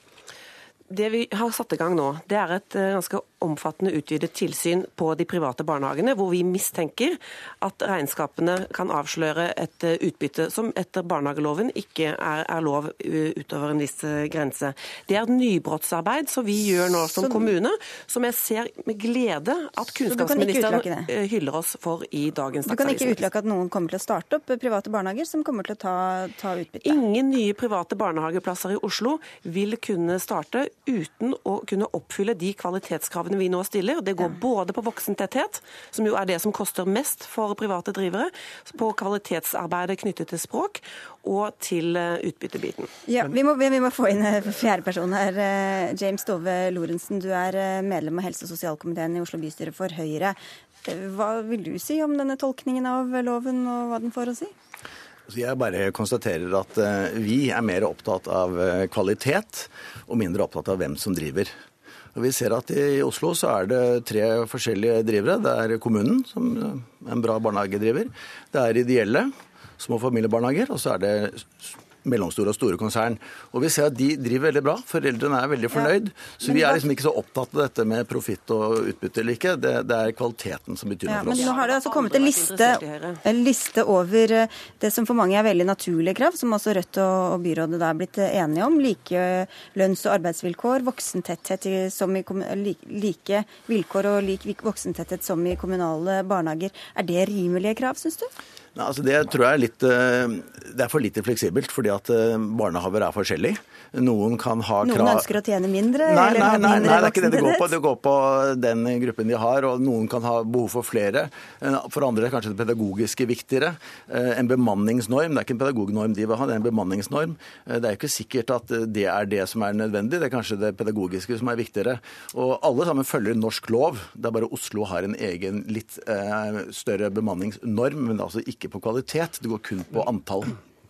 [SPEAKER 11] Det vi har satt i gang nå, det er et eh, ganske omfattende utvidet tilsyn på de private barnehagene, hvor vi mistenker at regnskapene kan avsløre et eh, utbytte som etter barnehageloven ikke er, er lov utover en viss eh, grense. Det er et nybrottsarbeid som vi gjør nå som så, kommune, som jeg ser med glede at kunnskapsministeren hyller oss for i dagens
[SPEAKER 1] Dagsavisen. Du kan ikke utelukke at noen kommer til å starte opp private barnehager som kommer til å ta, ta utbytte?
[SPEAKER 11] Ingen nye private barnehageplasser i Oslo vil kunne starte uten å kunne oppfylle de kvalitetskravene vi nå stiller. Det går både på voksentetthet, som jo er det som koster mest for private drivere, på kvalitetsarbeidet knyttet til språk, og til eh, utbyttebiten.
[SPEAKER 1] Ja, vi må, vi må få inn eh, fjerde person her. Eh, James Dove Lorentzen, du er medlem av helse- og sosialkomiteen i Oslo bystyre for Høyre. Hva vil du si om denne tolkningen av loven, og hva den får å si?
[SPEAKER 14] Jeg bare konstaterer at eh, vi er mer opptatt av eh, kvalitet og mindre opptatt av hvem som driver. Og vi ser at I Oslo så er det tre forskjellige drivere. Det er kommunen, som er en bra barnehagedriver. Det er ideelle, små familiebarnehager. Og så er det mellomstore og store konsern. Og vi ser at de driver veldig bra. Foreldrene er veldig fornøyd. Ja. Så vi er liksom ikke så opptatt av dette med profitt og utbytte eller ikke. Det, det, er kvaliteten som betyr noe
[SPEAKER 1] ja,
[SPEAKER 14] for oss.
[SPEAKER 1] Men nå har det altså kommet en liste, en liste, over eh, det som for mange er veldig naturlige krav, som også Rødt og, byrådet da er blitt eh, enige om. Like lønns- og arbeidsvilkår, voksentetthet som i, like vilkår og lik voksentetthet som i kommunale barnehager. Er det rimelige krav, syns du?
[SPEAKER 14] Nei, altså det tror jeg er litt eh, Det er for lite fleksibelt, fordi at eh, barnehaver er forskjellige. Noen kan ha
[SPEAKER 1] krav Noen ønsker å tjene mindre?
[SPEAKER 14] Nei, nei, nei, nei, det er ikke det det går på. Det går på den gruppen de har, og noen kan ha behov for flere. Eh, for andre er kanskje det pedagogiske viktigere. En bemanningsnorm, det er ikke en pedagognorm de vil ha, det er en bemanningsnorm. Det er ikke sikkert at det er det som er nødvendig, det er kanskje det pedagogiske som er viktigere. Og alle sammen følger norsk lov. Det er bare Oslo har en egen litt større bemanningsnorm, men altså ikke på kvalitet. Det går kun på antall.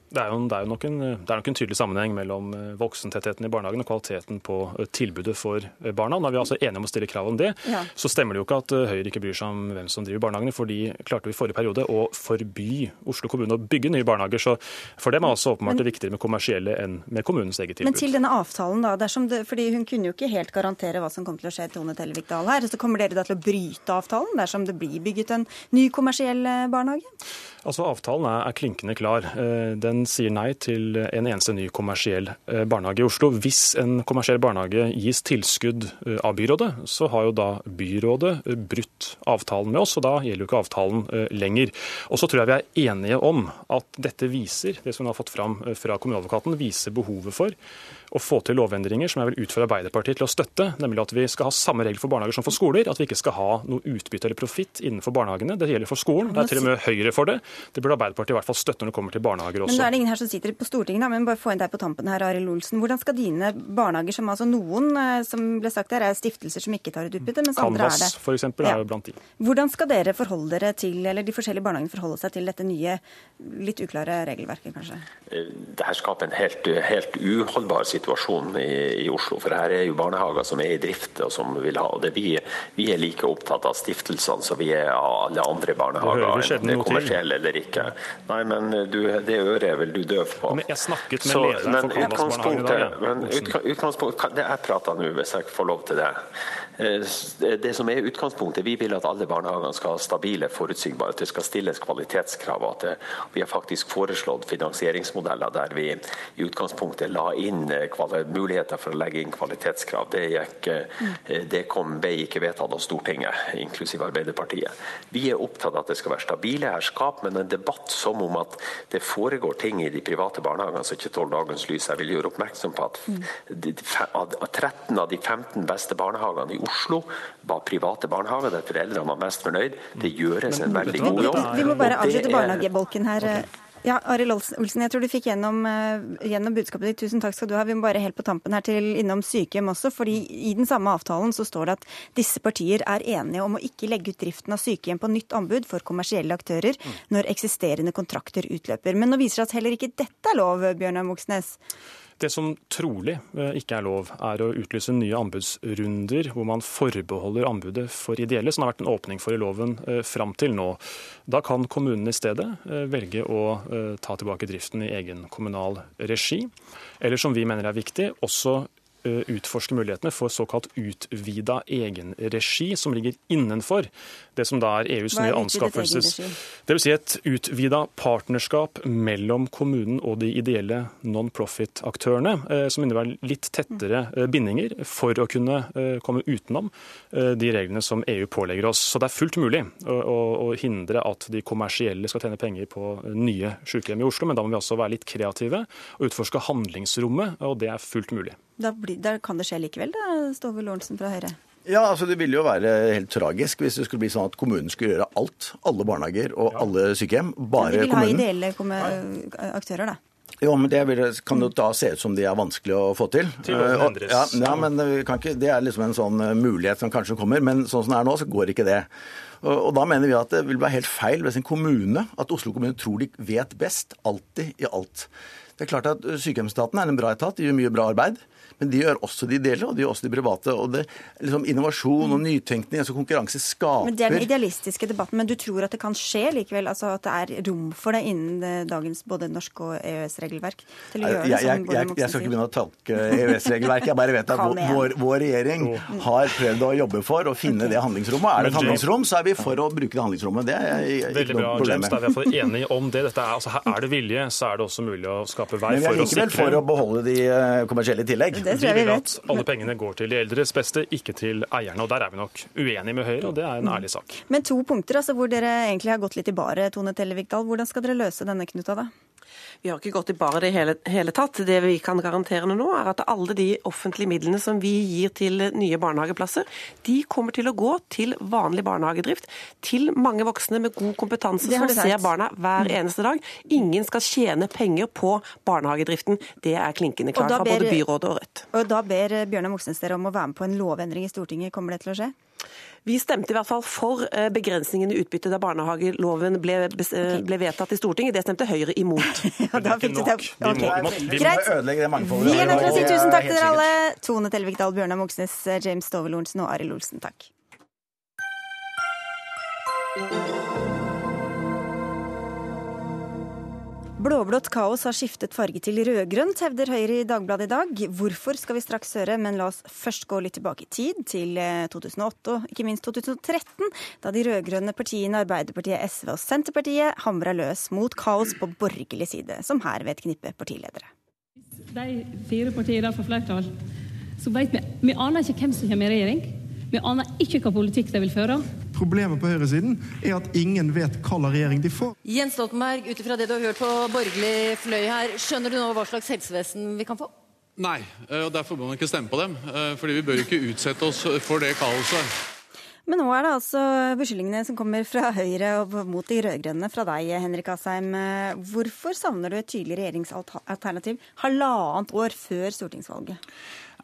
[SPEAKER 12] Det er, jo, det, er nok en, det er nok en tydelig sammenheng mellom eh, voksentettheten i barnehagen og kvaliteten på eh, tilbudet for eh, barna. Når vi er altså enige om å stille krav om det, ja. så stemmer det jo ikke at Høyre ikke bryr seg om hvem som driver barnehagene. For de klarte jo i forrige periode å forby Oslo kommune å bygge nye barnehager. Så for dem er også åpenbart det viktigere med kommersielle enn med kommunens eget tilbud.
[SPEAKER 1] Men til denne avtalen, da. Det, fordi hun kunne jo ikke helt garantere hva som kom til å skje, Tone Tellevik Dahl her. Så kommer dere da til å bryte avtalen dersom det blir bygget en ny kommersiell barnehage?
[SPEAKER 12] Altså Avtalen er, er klinkende klar. Den den sier nei til en eneste ny kommersiell eh, barnehage i Oslo. Hvis en kommersiell barnehage gis tilskudd eh, av byrådet, så har jo da byrådet eh, brutt avtalen med oss, og da gjelder jo ikke avtalen lenger. Og så tror jeg vi er enige om at dette viser, det som vi har fått fram fra kommuneadvokaten, viser behovet for å få til lovendringer som jeg vil utfordre Arbeiderpartiet til å støtte, nemlig at vi skal ha samme regler for barnehager som for skoler. At vi ikke skal ha noe utbytte eller profitt innenfor barnehagene. Det gjelder for skolen. Det er til og med Høyre for det. Det burde Arbeiderpartiet i hvert fall støtte når det kommer til barnehager også.
[SPEAKER 1] Men da er det ingen her som sitter på Stortinget, da, men bare få inn deg på tampen her, Arild Olsen. Hvordan skal dine barnehager, som altså noen, eh, som ble sagt her, er stiftelser som ikke tar ut utbytte, mens Canvas, andre er det?
[SPEAKER 12] Canvas f.eks. Er jo blant de.
[SPEAKER 1] Hvordan skal dere forholde dere til, eller de forskjellige barnehagene forholde seg til dette nye, litt uklare regelverket, kanskje?
[SPEAKER 13] Eh, det her skaper en helt, helt uholdbar situasjon i i Oslo. For her er jo barnehager som er i drift og som vil ha og det. Vi, vi er like opptatt av stiftelsene som vi er av alle andre barnehager, enten det er kommersielle eller ikke. Nei, men du, det øret er vel du døv på.
[SPEAKER 12] Men jeg snakket med Så, lederen for Canvas barnehage i
[SPEAKER 13] dag. Ja. utgangspunkt, det jeg prater nå, hvis jeg får lov til det. Eh, det som er utgangspunktet, Vi vil at alle barnehagene skal ha stabile, forutsigbare, at det skal stilles kvalitetskrav. at det, Vi har faktisk foreslått finansieringsmodeller der vi i utgangspunktet la inn eh, muligheter for å legge inn kvalitetskrav. Det, gikk, eh, det kom, ble ikke vedtatt av Stortinget, inklusiv Arbeiderpartiet. Vi er opptatt av at det skal være stabile herskap, men en debatt som om at det foregår ting i de private barnehagene som ikke tåler dagens lys. Jeg vil gjøre oppmerksom på at 13 av de 15 beste barnehagene i Oslo var private barnehager der foreldrene var mest fornøyd. Det gjøres en veldig god jobb.
[SPEAKER 1] Vi må bare avslutte barnehagebolken her. Ja, Arild Olsen, jeg tror du fikk gjennom, eh, gjennom, budskapet ditt. Tusen takk skal du ha. Vi må bare helt på tampen her til innom sykehjem også. fordi I den samme avtalen så står det at disse partier er enige om å ikke legge ut driften av sykehjem på nytt anbud for kommersielle aktører når eksisterende kontrakter utløper. Men nå viser det at heller ikke dette er lov, Bjørnar Moxnes.
[SPEAKER 12] Det som trolig eh, ikke er lov, er å utlyse nye anbudsrunder hvor man forbeholder anbudet for ideelle, som har vært en åpning for i loven eh, fram til nå. Da kan kommunene i stedet eh, velge å ta tilbake driften i egen kommunal regi. Eller som vi mener er viktig, også utforske mulighetene for såkalt utvida egenregi, som ligger innenfor det som da er EUs nye anskaffelses... Dvs. Si et utvida partnerskap mellom kommunen og de ideelle non-profit-aktørene, eh, som innebærer litt tettere eh, bindinger for å kunne komme utenom de reglene som EU pålegger oss. Så det er fullt mulig å hindre at de kommersielle skal tjene penger på nye sykehjem i Oslo, men da må vi også være litt kreative og utforske handlingsrommet, og det er fullt mulig.
[SPEAKER 1] Da, blir, da kan det skje likevel, da, Stove Lorentzen fra Høyre?
[SPEAKER 14] Ja, altså Det ville jo være helt tragisk hvis det skulle bli sånn at kommunen skulle gjøre alt. Alle barnehager og ja. alle sykehjem. Bare kommunen.
[SPEAKER 1] De vil kommunen. ha ideelle aktører, da.
[SPEAKER 14] Jo, men det kan jo da se ut som de er vanskelig å få til.
[SPEAKER 12] til uh,
[SPEAKER 14] ja, ja, men ikke, Det er liksom en sånn eh, mulighet som kanskje kommer, men sånn som det er nå, så går ikke det. Og, og Da mener vi at det vil være helt feil hvis en kommune, at Oslo kommune tror de vet best, alltid i alt. Det er klart at Sykehjemsstaten er en bra etat, de gjør mye bra arbeid. Men de gjør også de ideelle, og de gjør også de private. Og det, liksom Innovasjon og nytenkning, altså konkurranse, skaper
[SPEAKER 1] Men Det er den idealistiske debatten. Men du tror at det kan skje likevel? Altså at det er rom for det innen dagens både norsk og EØS-regelverk? til å gjøre
[SPEAKER 14] jeg, jeg, det, jeg, jeg, skal ikke begynne å tolke EØS-regelverket. Jeg bare vet at vår, vår, regjering har prøvd å jobbe for å finne det handlingsrommet. Er det et handlingsrom, så er vi for å bruke det handlingsrommet. Det er ikke
[SPEAKER 12] Veldig bra, James. Da er vi iallfall enige om det. Dette er, altså, er det vilje, så er det også mulig å skape vei for å sikre Men vi er
[SPEAKER 14] likevel for å beholde de eh, kommersielle i tillegg.
[SPEAKER 1] Det tror jeg vi
[SPEAKER 12] vet. At alle pengene går til de eldres beste, ikke til eierne. og Der er vi nok uenige med Høyre, og det er en ærlig sak.
[SPEAKER 1] Men to punkter altså, hvor dere egentlig har gått litt i baret, Tone Tellevikdal. Hvordan skal dere løse denne knuta, da?
[SPEAKER 11] Vi har ikke gått i bare det hele, hele tatt. Det vi kan garantere nå, er at alle de offentlige midlene som vi gir til nye barnehageplasser, de kommer til å gå til vanlig barnehagedrift. Til mange voksne med god kompetanse som ser barna hver mm. eneste dag. Ingen skal tjene penger på barnehagedriften. Det er klinkende klart fra både byrådet og Rødt.
[SPEAKER 1] Og Da ber Bjørnar Moxnes dere om å være med på en lovendring i Stortinget. Kommer det til å skje?
[SPEAKER 11] Vi stemte i hvert fall for eh, begrensningen i utbytte da barnehageloven ble, ble, vedtatt i Stortinget. Det stemte Høyre imot.
[SPEAKER 1] ja, da fikk du det.
[SPEAKER 14] Okay. Greit.
[SPEAKER 1] Vi er nødt til å si tusen takk til dere alle. Tone Telvikdal, Bjørnar Moxnes, James Stovel-Olsen og Arild Olsen. Takk. Blåblått kaos har skiftet farge til rødgrønt, hevder Høyre i Dagbladet i dag. Hvorfor skal vi straks høre, men la oss først gå litt tilbake i tid, til 2008 eh, og ikke minst 2013, da de rød-grønne partiene Arbeiderpartiet, SV og Senterpartiet hamra løs mot kaos på borgerlig side, som her ved et knippe partiledere.
[SPEAKER 15] De fire partiene får flertall, så vet vi Vi aner ikke hvem som kommer i regjering. Vi aner ikke hva politikk de vil føre.
[SPEAKER 16] Problemet på høyresiden er at ingen vet hva slags regjering de får.
[SPEAKER 17] Jens Stoltenberg, ut ifra det du har hørt på borgerlig fløy her, skjønner du nå hva slags helsevesen vi kan få?
[SPEAKER 18] Nei, eh, og derfor må man ikke stemme på dem. Eh, fordi vi bør ikke utsette oss for det kaoset.
[SPEAKER 1] Men nå er det altså beskyldningene som kommer fra Høyre og mot de rød-grønne fra deg, Henrik Asheim. Hvorfor savner du et tydelig regjeringsalternativ halvannet år før stortingsvalget?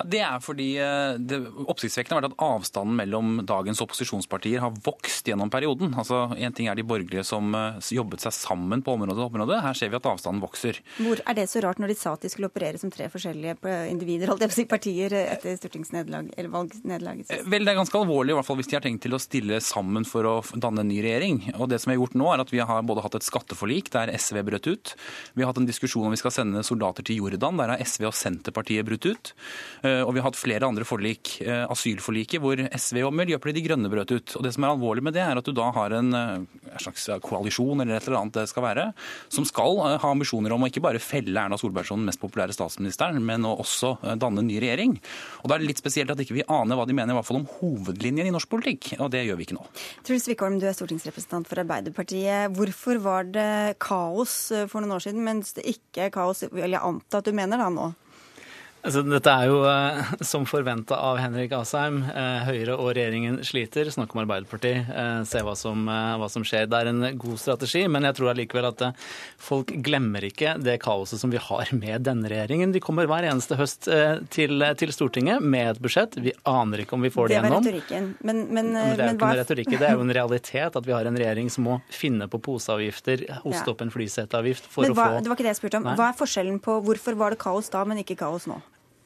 [SPEAKER 19] Det er fordi eh, det oppsiktsvekkende har vært at avstanden mellom dagens opposisjonspartier har vokst gjennom perioden. Altså, En ting er de borgerlige som eh, jobbet seg sammen på område og område. Her ser vi at avstanden vokser.
[SPEAKER 1] Hvor Er det så rart når de sa at de skulle operere som tre forskjellige individer, holdt jeg på å si, partier etter stortingsnederlag eller valgnederlaget?
[SPEAKER 19] Eh, vel, det er ganske alvorlig, i hvert fall hvis de har tenkt til å stille sammen for å danne en ny regjering. Og det som vi har gjort nå, er at vi har både hatt et skatteforlik der SV brøt ut. Vi har hatt en diskusjon om vi skal sende soldater til Jordan. Der har SV og Senterpartiet brutt ut. Eh, og vi har hatt flere andre forlik, eh, asylforliket, hvor SV og Miljøpartiet De Grønne brøt ut. Og Det som er alvorlig med det, er at du da har en, eh, en slags koalisjon eller et eller annet det skal være, som skal ha ambisjoner om å ikke bare felle Erna Solberg som den mest populære statsministeren, men å også danne en ny regjering. Og Da er det litt spesielt at ikke vi ikke aner hva de mener i hvert fall om hovedlinjen i norsk politikk, og det gjør vi ikke nå.
[SPEAKER 1] Truls Wickholm, du er stortingsrepresentant for Arbeiderpartiet. Hvorfor var det kaos for noen år siden, mens det ikke er kaos, vil jeg anta at du mener da nå?
[SPEAKER 20] Altså, dette er jo eh, som forventa av Henrik Asheim. Eh, Høyre og regjeringen sliter. Snakk om Arbeiderpartiet. Eh, se hva som, hva som, skjer. Det er en god strategi, men jeg tror allikevel at folk glemmer ikke det kaoset som vi har med denne regjeringen. De kommer hver eneste høst til, til, Stortinget med et budsjett. Vi aner ikke om vi får det, gjennom.
[SPEAKER 1] Det var retorikken. Men, men,
[SPEAKER 20] men det er jo ikke en retorikk. Det er jo en realitet at vi har en regjering som må finne på poseavgifter, hoste ja. opp en flyseteavgift for
[SPEAKER 1] men
[SPEAKER 20] hva, å få
[SPEAKER 1] Det var ikke det jeg spurte om. Nei. Hva er forskjellen på hvorfor var det kaos da, men ikke kaos nå?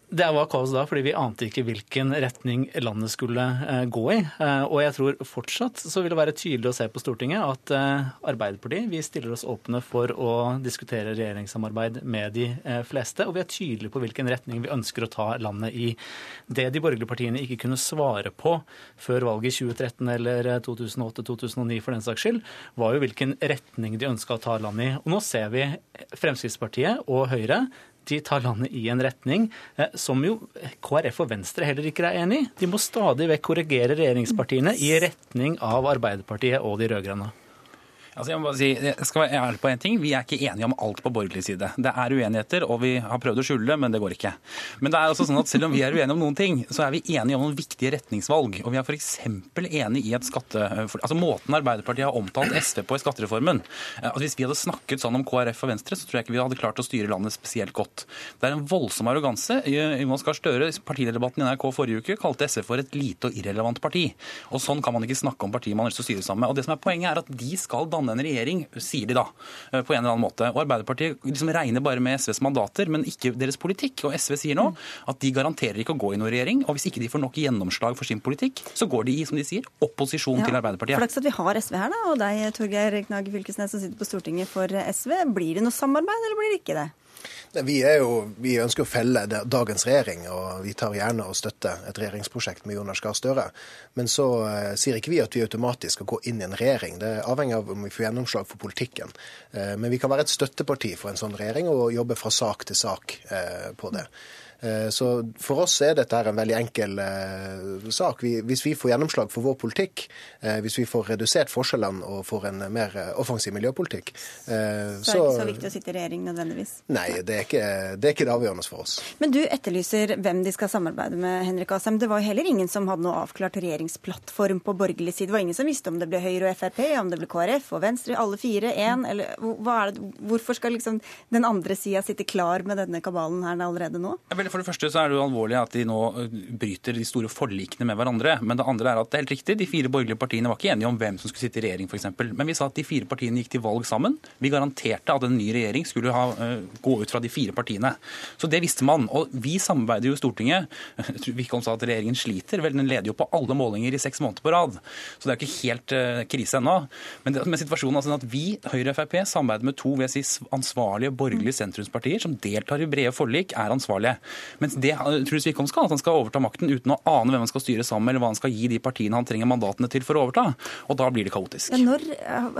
[SPEAKER 20] Det var kaos da, fordi vi ante ikke hvilken retning landet skulle eh, gå i. Eh, og jeg tror fortsatt så vil det være tydelig å se på Stortinget at eh, Arbeiderpartiet vi stiller oss åpne for å diskutere regjeringssamarbeid med de fleste. Og vi er tydelige på hvilken retning vi ønsker å ta landet i. Det de borgerlige partiene ikke kunne svare på før valget i 2013 eller 2008-2009 for den saks skyld, var jo hvilken retning de ønska å ta landet i. Og nå ser vi Fremskrittspartiet og Høyre de tar landet i en retning eh, som jo KrF og Venstre heller ikke er enig i. De må stadig vekk korrigere regjeringspartiene i retning av Arbeiderpartiet og de rød-grønne.
[SPEAKER 19] Altså jeg, må bare si, jeg skal være ærlig på en ting. Vi er ikke enige om alt på borgerlig side. Det er uenigheter, og vi har prøvd å skjule det, men det går ikke. Men det er altså sånn at selv om vi er uenige om noen ting, så er vi enige om noen viktige retningsvalg. Og vi er f.eks. enige i at skatte... Altså måten Arbeiderpartiet har omtalt SV på i skattereformen. Altså hvis vi hadde snakket sånn om KrF og Venstre, så tror jeg ikke vi hadde klart å styre landet spesielt godt. Det er en voldsom arroganse. Jonas Gahr Støre, partilederdebatten i NRK forrige uke, kalte SV for et lite og irrelevant parti. Og sånn kan man ikke snakke om partiet man har å styre sammen med. Og det som er poenget er at de skal danne danne en regjering, sier de da, eh, på en eller annen måte. Og Arbeiderpartiet liksom regner bare med SVs mandater, men ikke deres politikk. Og SV sier nå at de garanterer ikke å gå i noen regjering. Og hvis ikke de får nok gjennomslag for sin politikk, så går de i, som de sier, opposisjon ja, til Arbeiderpartiet.
[SPEAKER 1] Flaks at vi har SV her, da. Og deg, Torgeir Knag Fylkesnes, som sitter på Stortinget for SV. Blir det noe samarbeid, eller blir det ikke det?
[SPEAKER 21] Vi, jo, vi, ønsker å felle dagens regjering, og vi tar gjerne og støtter et regjeringsprosjekt med Jonas Gahr Støre. Men så eh, sier ikke vi at vi automatisk skal gå inn i en regjering. Det er avhengig av om vi får gjennomslag for politikken. Eh, men vi kan være et støtteparti for en sånn regjering og jobbe fra sak til sak eh, på det. Eh, så for oss er dette en veldig enkel eh, sak. Hvis vi får gjennomslag for vår politikk, eh, hvis vi får redusert forskjellene og får en mer offensiv miljøpolitikk
[SPEAKER 1] Så er det ikke så viktig å sitte i regjering nødvendigvis?
[SPEAKER 21] Nei, det er ikke det, er ikke det avgjørende for oss.
[SPEAKER 1] Men du etterlyser hvem de skal samarbeide med, Henrik Asheim. Det var jo heller ingen som hadde noe avklart regjeringsplattform på borgerlig side. Det var ingen som visste om det ble Høyre og Frp, om det ble KrF og Venstre, alle fire, én. Hvorfor skal liksom den andre sida sitte klar med denne kabalen her allerede nå?
[SPEAKER 19] Jeg vil For det første så er det jo alvorlig at de nå eh, bryter de store forlikene med hverandre. Men det andre er at det er helt riktig, de fire borgerlige partiene var ikke enige om hvem som skulle sitte i regjering, f.eks. Men vi sa at de fire partiene gikk til valg sammen. Vi garanterte at en ny regjering skulle ha, eh, gå ut fra de fire partiene. Så det visste man. Og vi samarbeider jo i Stortinget. Wickholm sa at regjeringen sliter. Vel, den leder jo på alle målinger i seks måneder på rad. Så det er jo ikke helt uh, krise ennå. Men, det, men situasjonen er sånn at vi, Høyre og Frp, samarbeider med to vil jeg si, ansvarlige borgerlige sentrumspartier som deltar i brede forlik, er ansvarlige. Mens det Truls Wickholm skal, at han skal overta makten uten å ane hvem han skal styre sammen med, eller hva han skal gi de partiene han trenger mandatene til for å overta. Og da blir det kaotisk.
[SPEAKER 1] Ja, når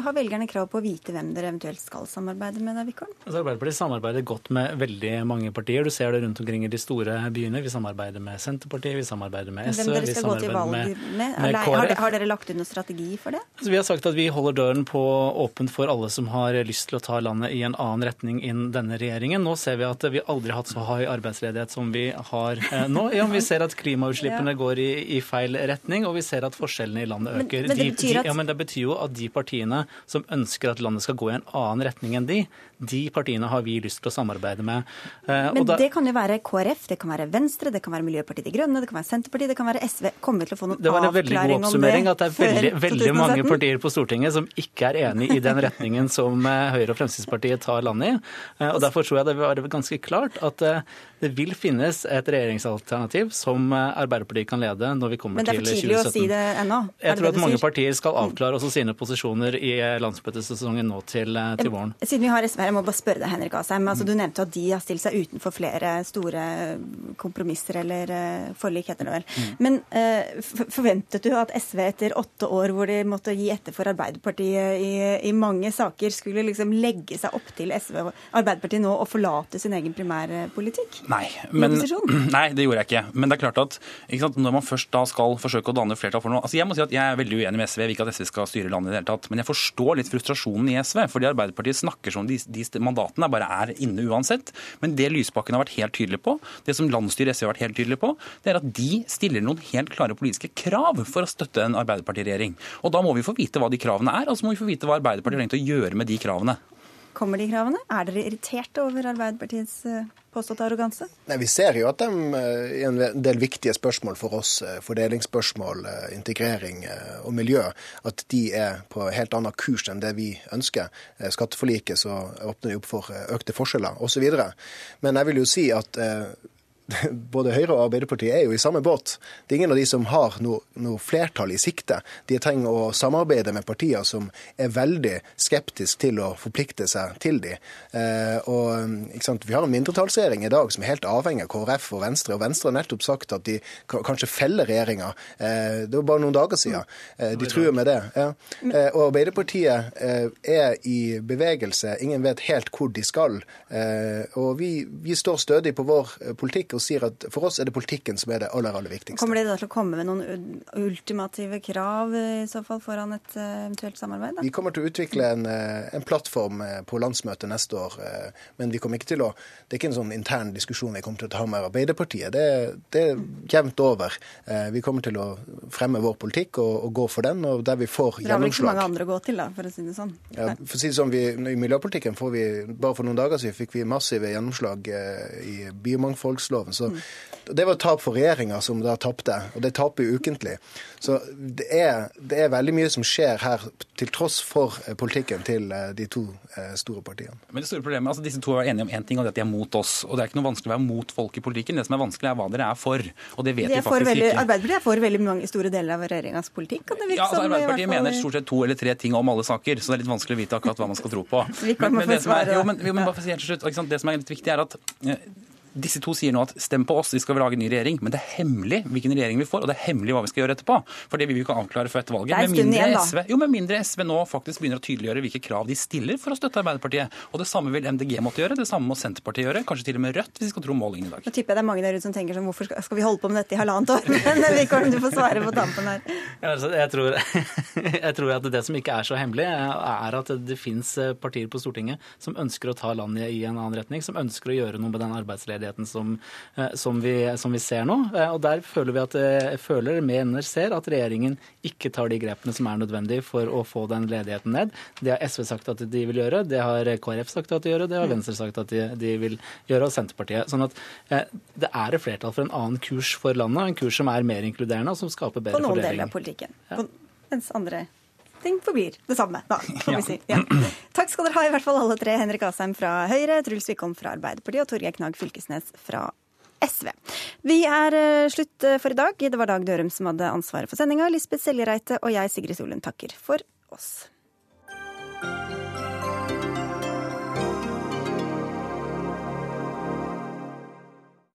[SPEAKER 1] har velgerne krav på å vite hvem dere eventuelt skal samarbeide med? Da, Wickholm?
[SPEAKER 20] Altså, Arbeiderpartiet samarbeider godt med veldig mange partier. Du ser det rundt omkring i de store byene. Vi samarbeider med Senterpartiet, vi samarbeider med SV,
[SPEAKER 1] hvem dere skal gå til valg med, med, med har, har, dere lagt ut noen strategi for det?
[SPEAKER 20] Altså, vi har sagt at vi holder døren på åpent for alle som har lyst til å ta landet i en annen retning enn denne regjeringen. Nå ser vi at vi aldri har hatt så høy arbeidsledighet som vi har eh, nå. Ja, vi ser at klimautslippene ja. går i, i, feil retning, og vi ser at forskjellene i landet øker.
[SPEAKER 1] Men, men, det de, at...
[SPEAKER 20] ja, men det betyr jo at de partiene som ønsker at landet skal gå i en annen retning enn de, de partiene har vi lyst til å samarbeide med.
[SPEAKER 1] Eh, men da... det kan jo være KrF, det kan være Venstre, det kan være Miljøpartiet De Grønne, det kan være Senterpartiet, det kan være SV. Kommer vi til å få noen
[SPEAKER 20] avklaring om det?
[SPEAKER 1] Det var
[SPEAKER 20] en veldig god oppsummering at det er veldig, veldig mange partier på Stortinget som ikke er enig i den retningen som eh, Høyre og Fremskrittspartiet tar landet i. Eh, og Derfor tror jeg det vil være ganske klart at det vil finnes et regjeringsalternativ som Arbeiderpartiet kan lede når vi kommer til 2017. Men det er for tidlig å si det
[SPEAKER 1] ennå?
[SPEAKER 20] Jeg tror at mange partier skal avklare også sine posisjoner i landsmøtesesongen nå til, til våren.
[SPEAKER 1] Siden vi har SV her, jeg må bare spørre deg, Henrik Asheim. Altså, du nevnte at de har stilt seg utenfor flere store kompromisser, eller uh, forlik, heter det vel. Mm. Men uh, forventet du at SV etter åtte år hvor de måtte gi etter for Arbeiderpartiet i, i mange saker, skulle liksom legge seg opp til SV og Arbeiderpartiet nå og forlate sin egen primærpolitikk?
[SPEAKER 19] Nei, men, nei, det gjorde jeg ikke. Men det er klart at sant, når man først da skal forsøke å danne flertall for noe altså Jeg må si at jeg er veldig uenig med SV. Jeg vil ikke at SV skal styre landet i det hele tatt. Men jeg forstår litt frustrasjonen i SV. fordi Arbeiderpartiet snakker som de, de mandatene bare er inne uansett. Men det Lysbakken har vært helt tydelig på, det som landsstyret SV har vært helt tydelig på, det er at de stiller noen helt klare politiske krav for å støtte en Arbeiderpartiregjering. Og da må vi få vite hva de kravene er, og så må vi få vite hva Arbeiderpartiet har tenkt å gjøre med de kravene.
[SPEAKER 1] Kommer de kravene? Er dere irriterte over Arbeiderpartiets eh, påståtte arroganse?
[SPEAKER 21] Nei, Vi ser jo at de eh, i en del viktige spørsmål for oss, eh, fordelingsspørsmål, integrering og miljø, at de er på helt annen kurs enn det vi ønsker. Skatteforliket så åpner de opp for økte forskjeller osv. Men jeg vil jo si at både Høyre og Arbeiderpartiet er jo i samme båt. Det er ingen av de som har noe, noe flertall i sikte. De trenger å samarbeide med partier som er veldig skeptiske til å forplikte seg til de. Eh, og, Vi har en mindretallsregjering i dag som er helt avhengig av KrF og Venstre. Og Venstre har nettopp sagt at de kanskje feller regjeringa. Eh, det var bare noen dager siden. Eh, de truer med det. Ja. Eh, og Arbeiderpartiet eh, er i bevegelse. Ingen vet helt hvor de skal. Eh, og vi, vi står stødig på vår politikk og sier at for oss er det politikken som er det aller, aller viktigste.
[SPEAKER 1] Kommer dere da til å komme med noen ultimative krav i så fall foran et eh, eventuelt samarbeid? Da?
[SPEAKER 21] Vi kommer til å utvikle en, eh, en, plattform eh, på landsmøtet neste år. Men vi kommer ikke til å, det er ikke en sånn intern diskusjon vi kommer til å ta med Arbeiderpartiet. Det, det er jevnt over. Vi kommer til å fremme vår politikk og, og gå for den, og der vi får gjennomslag. Det er vel ikke
[SPEAKER 1] så mange andre å gå til, da, for å si det sånn?
[SPEAKER 21] Ja, for å si det sånn, vi, I miljøpolitikken får vi, bare for noen dager siden fikk vi massive gjennomslag i biomangfoldsloven. Så mm. Det var et tap for regjeringa, som da tapte, og det taper jo ukentlig. Så det er, det er, veldig mye som skjer her, til tross for eh, politikken til eh, de to eh, store partiene.
[SPEAKER 19] Men det store problemet, altså Disse to er enige om én ting, og det er at de er mot oss. Og Det er ikke noe vanskelig å være mot folk i politikken. Det som er vanskelig, er hva dere er for. Og det vet vi faktisk
[SPEAKER 1] veldig,
[SPEAKER 19] ikke.
[SPEAKER 1] Arbeiderpartiet er for veldig mange store deler av regjeringas politikk.
[SPEAKER 19] ja, altså Arbeiderpartiet mener stort sett to eller tre ting om alle saker, så det er litt vanskelig å vite akkurat hva man skal tro på.
[SPEAKER 1] Men, men, det, som er,
[SPEAKER 19] jo, men, jo, men bare for å si helt til slutt, det som er litt viktig, er at disse to sier nå at stem på oss, vi skal lage en ny regjering. Men det er hemmelig hvilken regjering vi får, og det er hemmelig hva vi skal gjøre etterpå. For det vil vi ikke avklare før etter valget. Med mindre, igjen, SV, jo, med mindre SV nå faktisk begynner å tydeliggjøre hvilke krav de stiller for å støtte Arbeiderpartiet. Og det samme vil MDG måtte gjøre, det samme må Senterpartiet gjøre, kanskje til og med Rødt, hvis vi skal tro målingene i dag.
[SPEAKER 1] Nå tipper jeg det er mange der ute som tenker sånn hvorfor skal vi holde på med dette i halvannet år? Men Wickholm, du får svare på tampen her.
[SPEAKER 20] Ja, altså, jeg, tror, jeg tror at det som ikke er så hemmelig, er at det finnes partier på Stortinget som ønsker å ta landet i en annen retning, som ønsker å gjøre noe med den arbeidsledigheten virkeligheten som, eh, som, vi, som vi, ser nå. Eh, og der føler vi at eh, føler, mener, ser at regjeringen ikke tar de grepene som er nødvendige for å få den ledigheten ned. Det har SV sagt at de vil gjøre, det har KrF sagt at de gjør, det har Venstre sagt at de, de vil gjøre, og Senterpartiet. Sånn at det er et flertall for en annen kurs for landet, en kurs som er mer inkluderende og som skaper bedre
[SPEAKER 1] fordeling. På
[SPEAKER 20] noen
[SPEAKER 1] deler av politikken. Ja. Mens andre ting forblir det samme, da, får vi si. Ja. Takk skal dere ha, i hvert fall alle tre. Henrik Asheim fra Høyre, Truls Wickholm fra Arbeiderpartiet og Torgeir Knag Fylkesnes fra SV. Vi er uh, slutt eh, for i dag. Det var Dag Dørum som hadde ansvaret for sendinga. Lisbeth Seljereite og jeg, Sigrid Solund, takker for oss.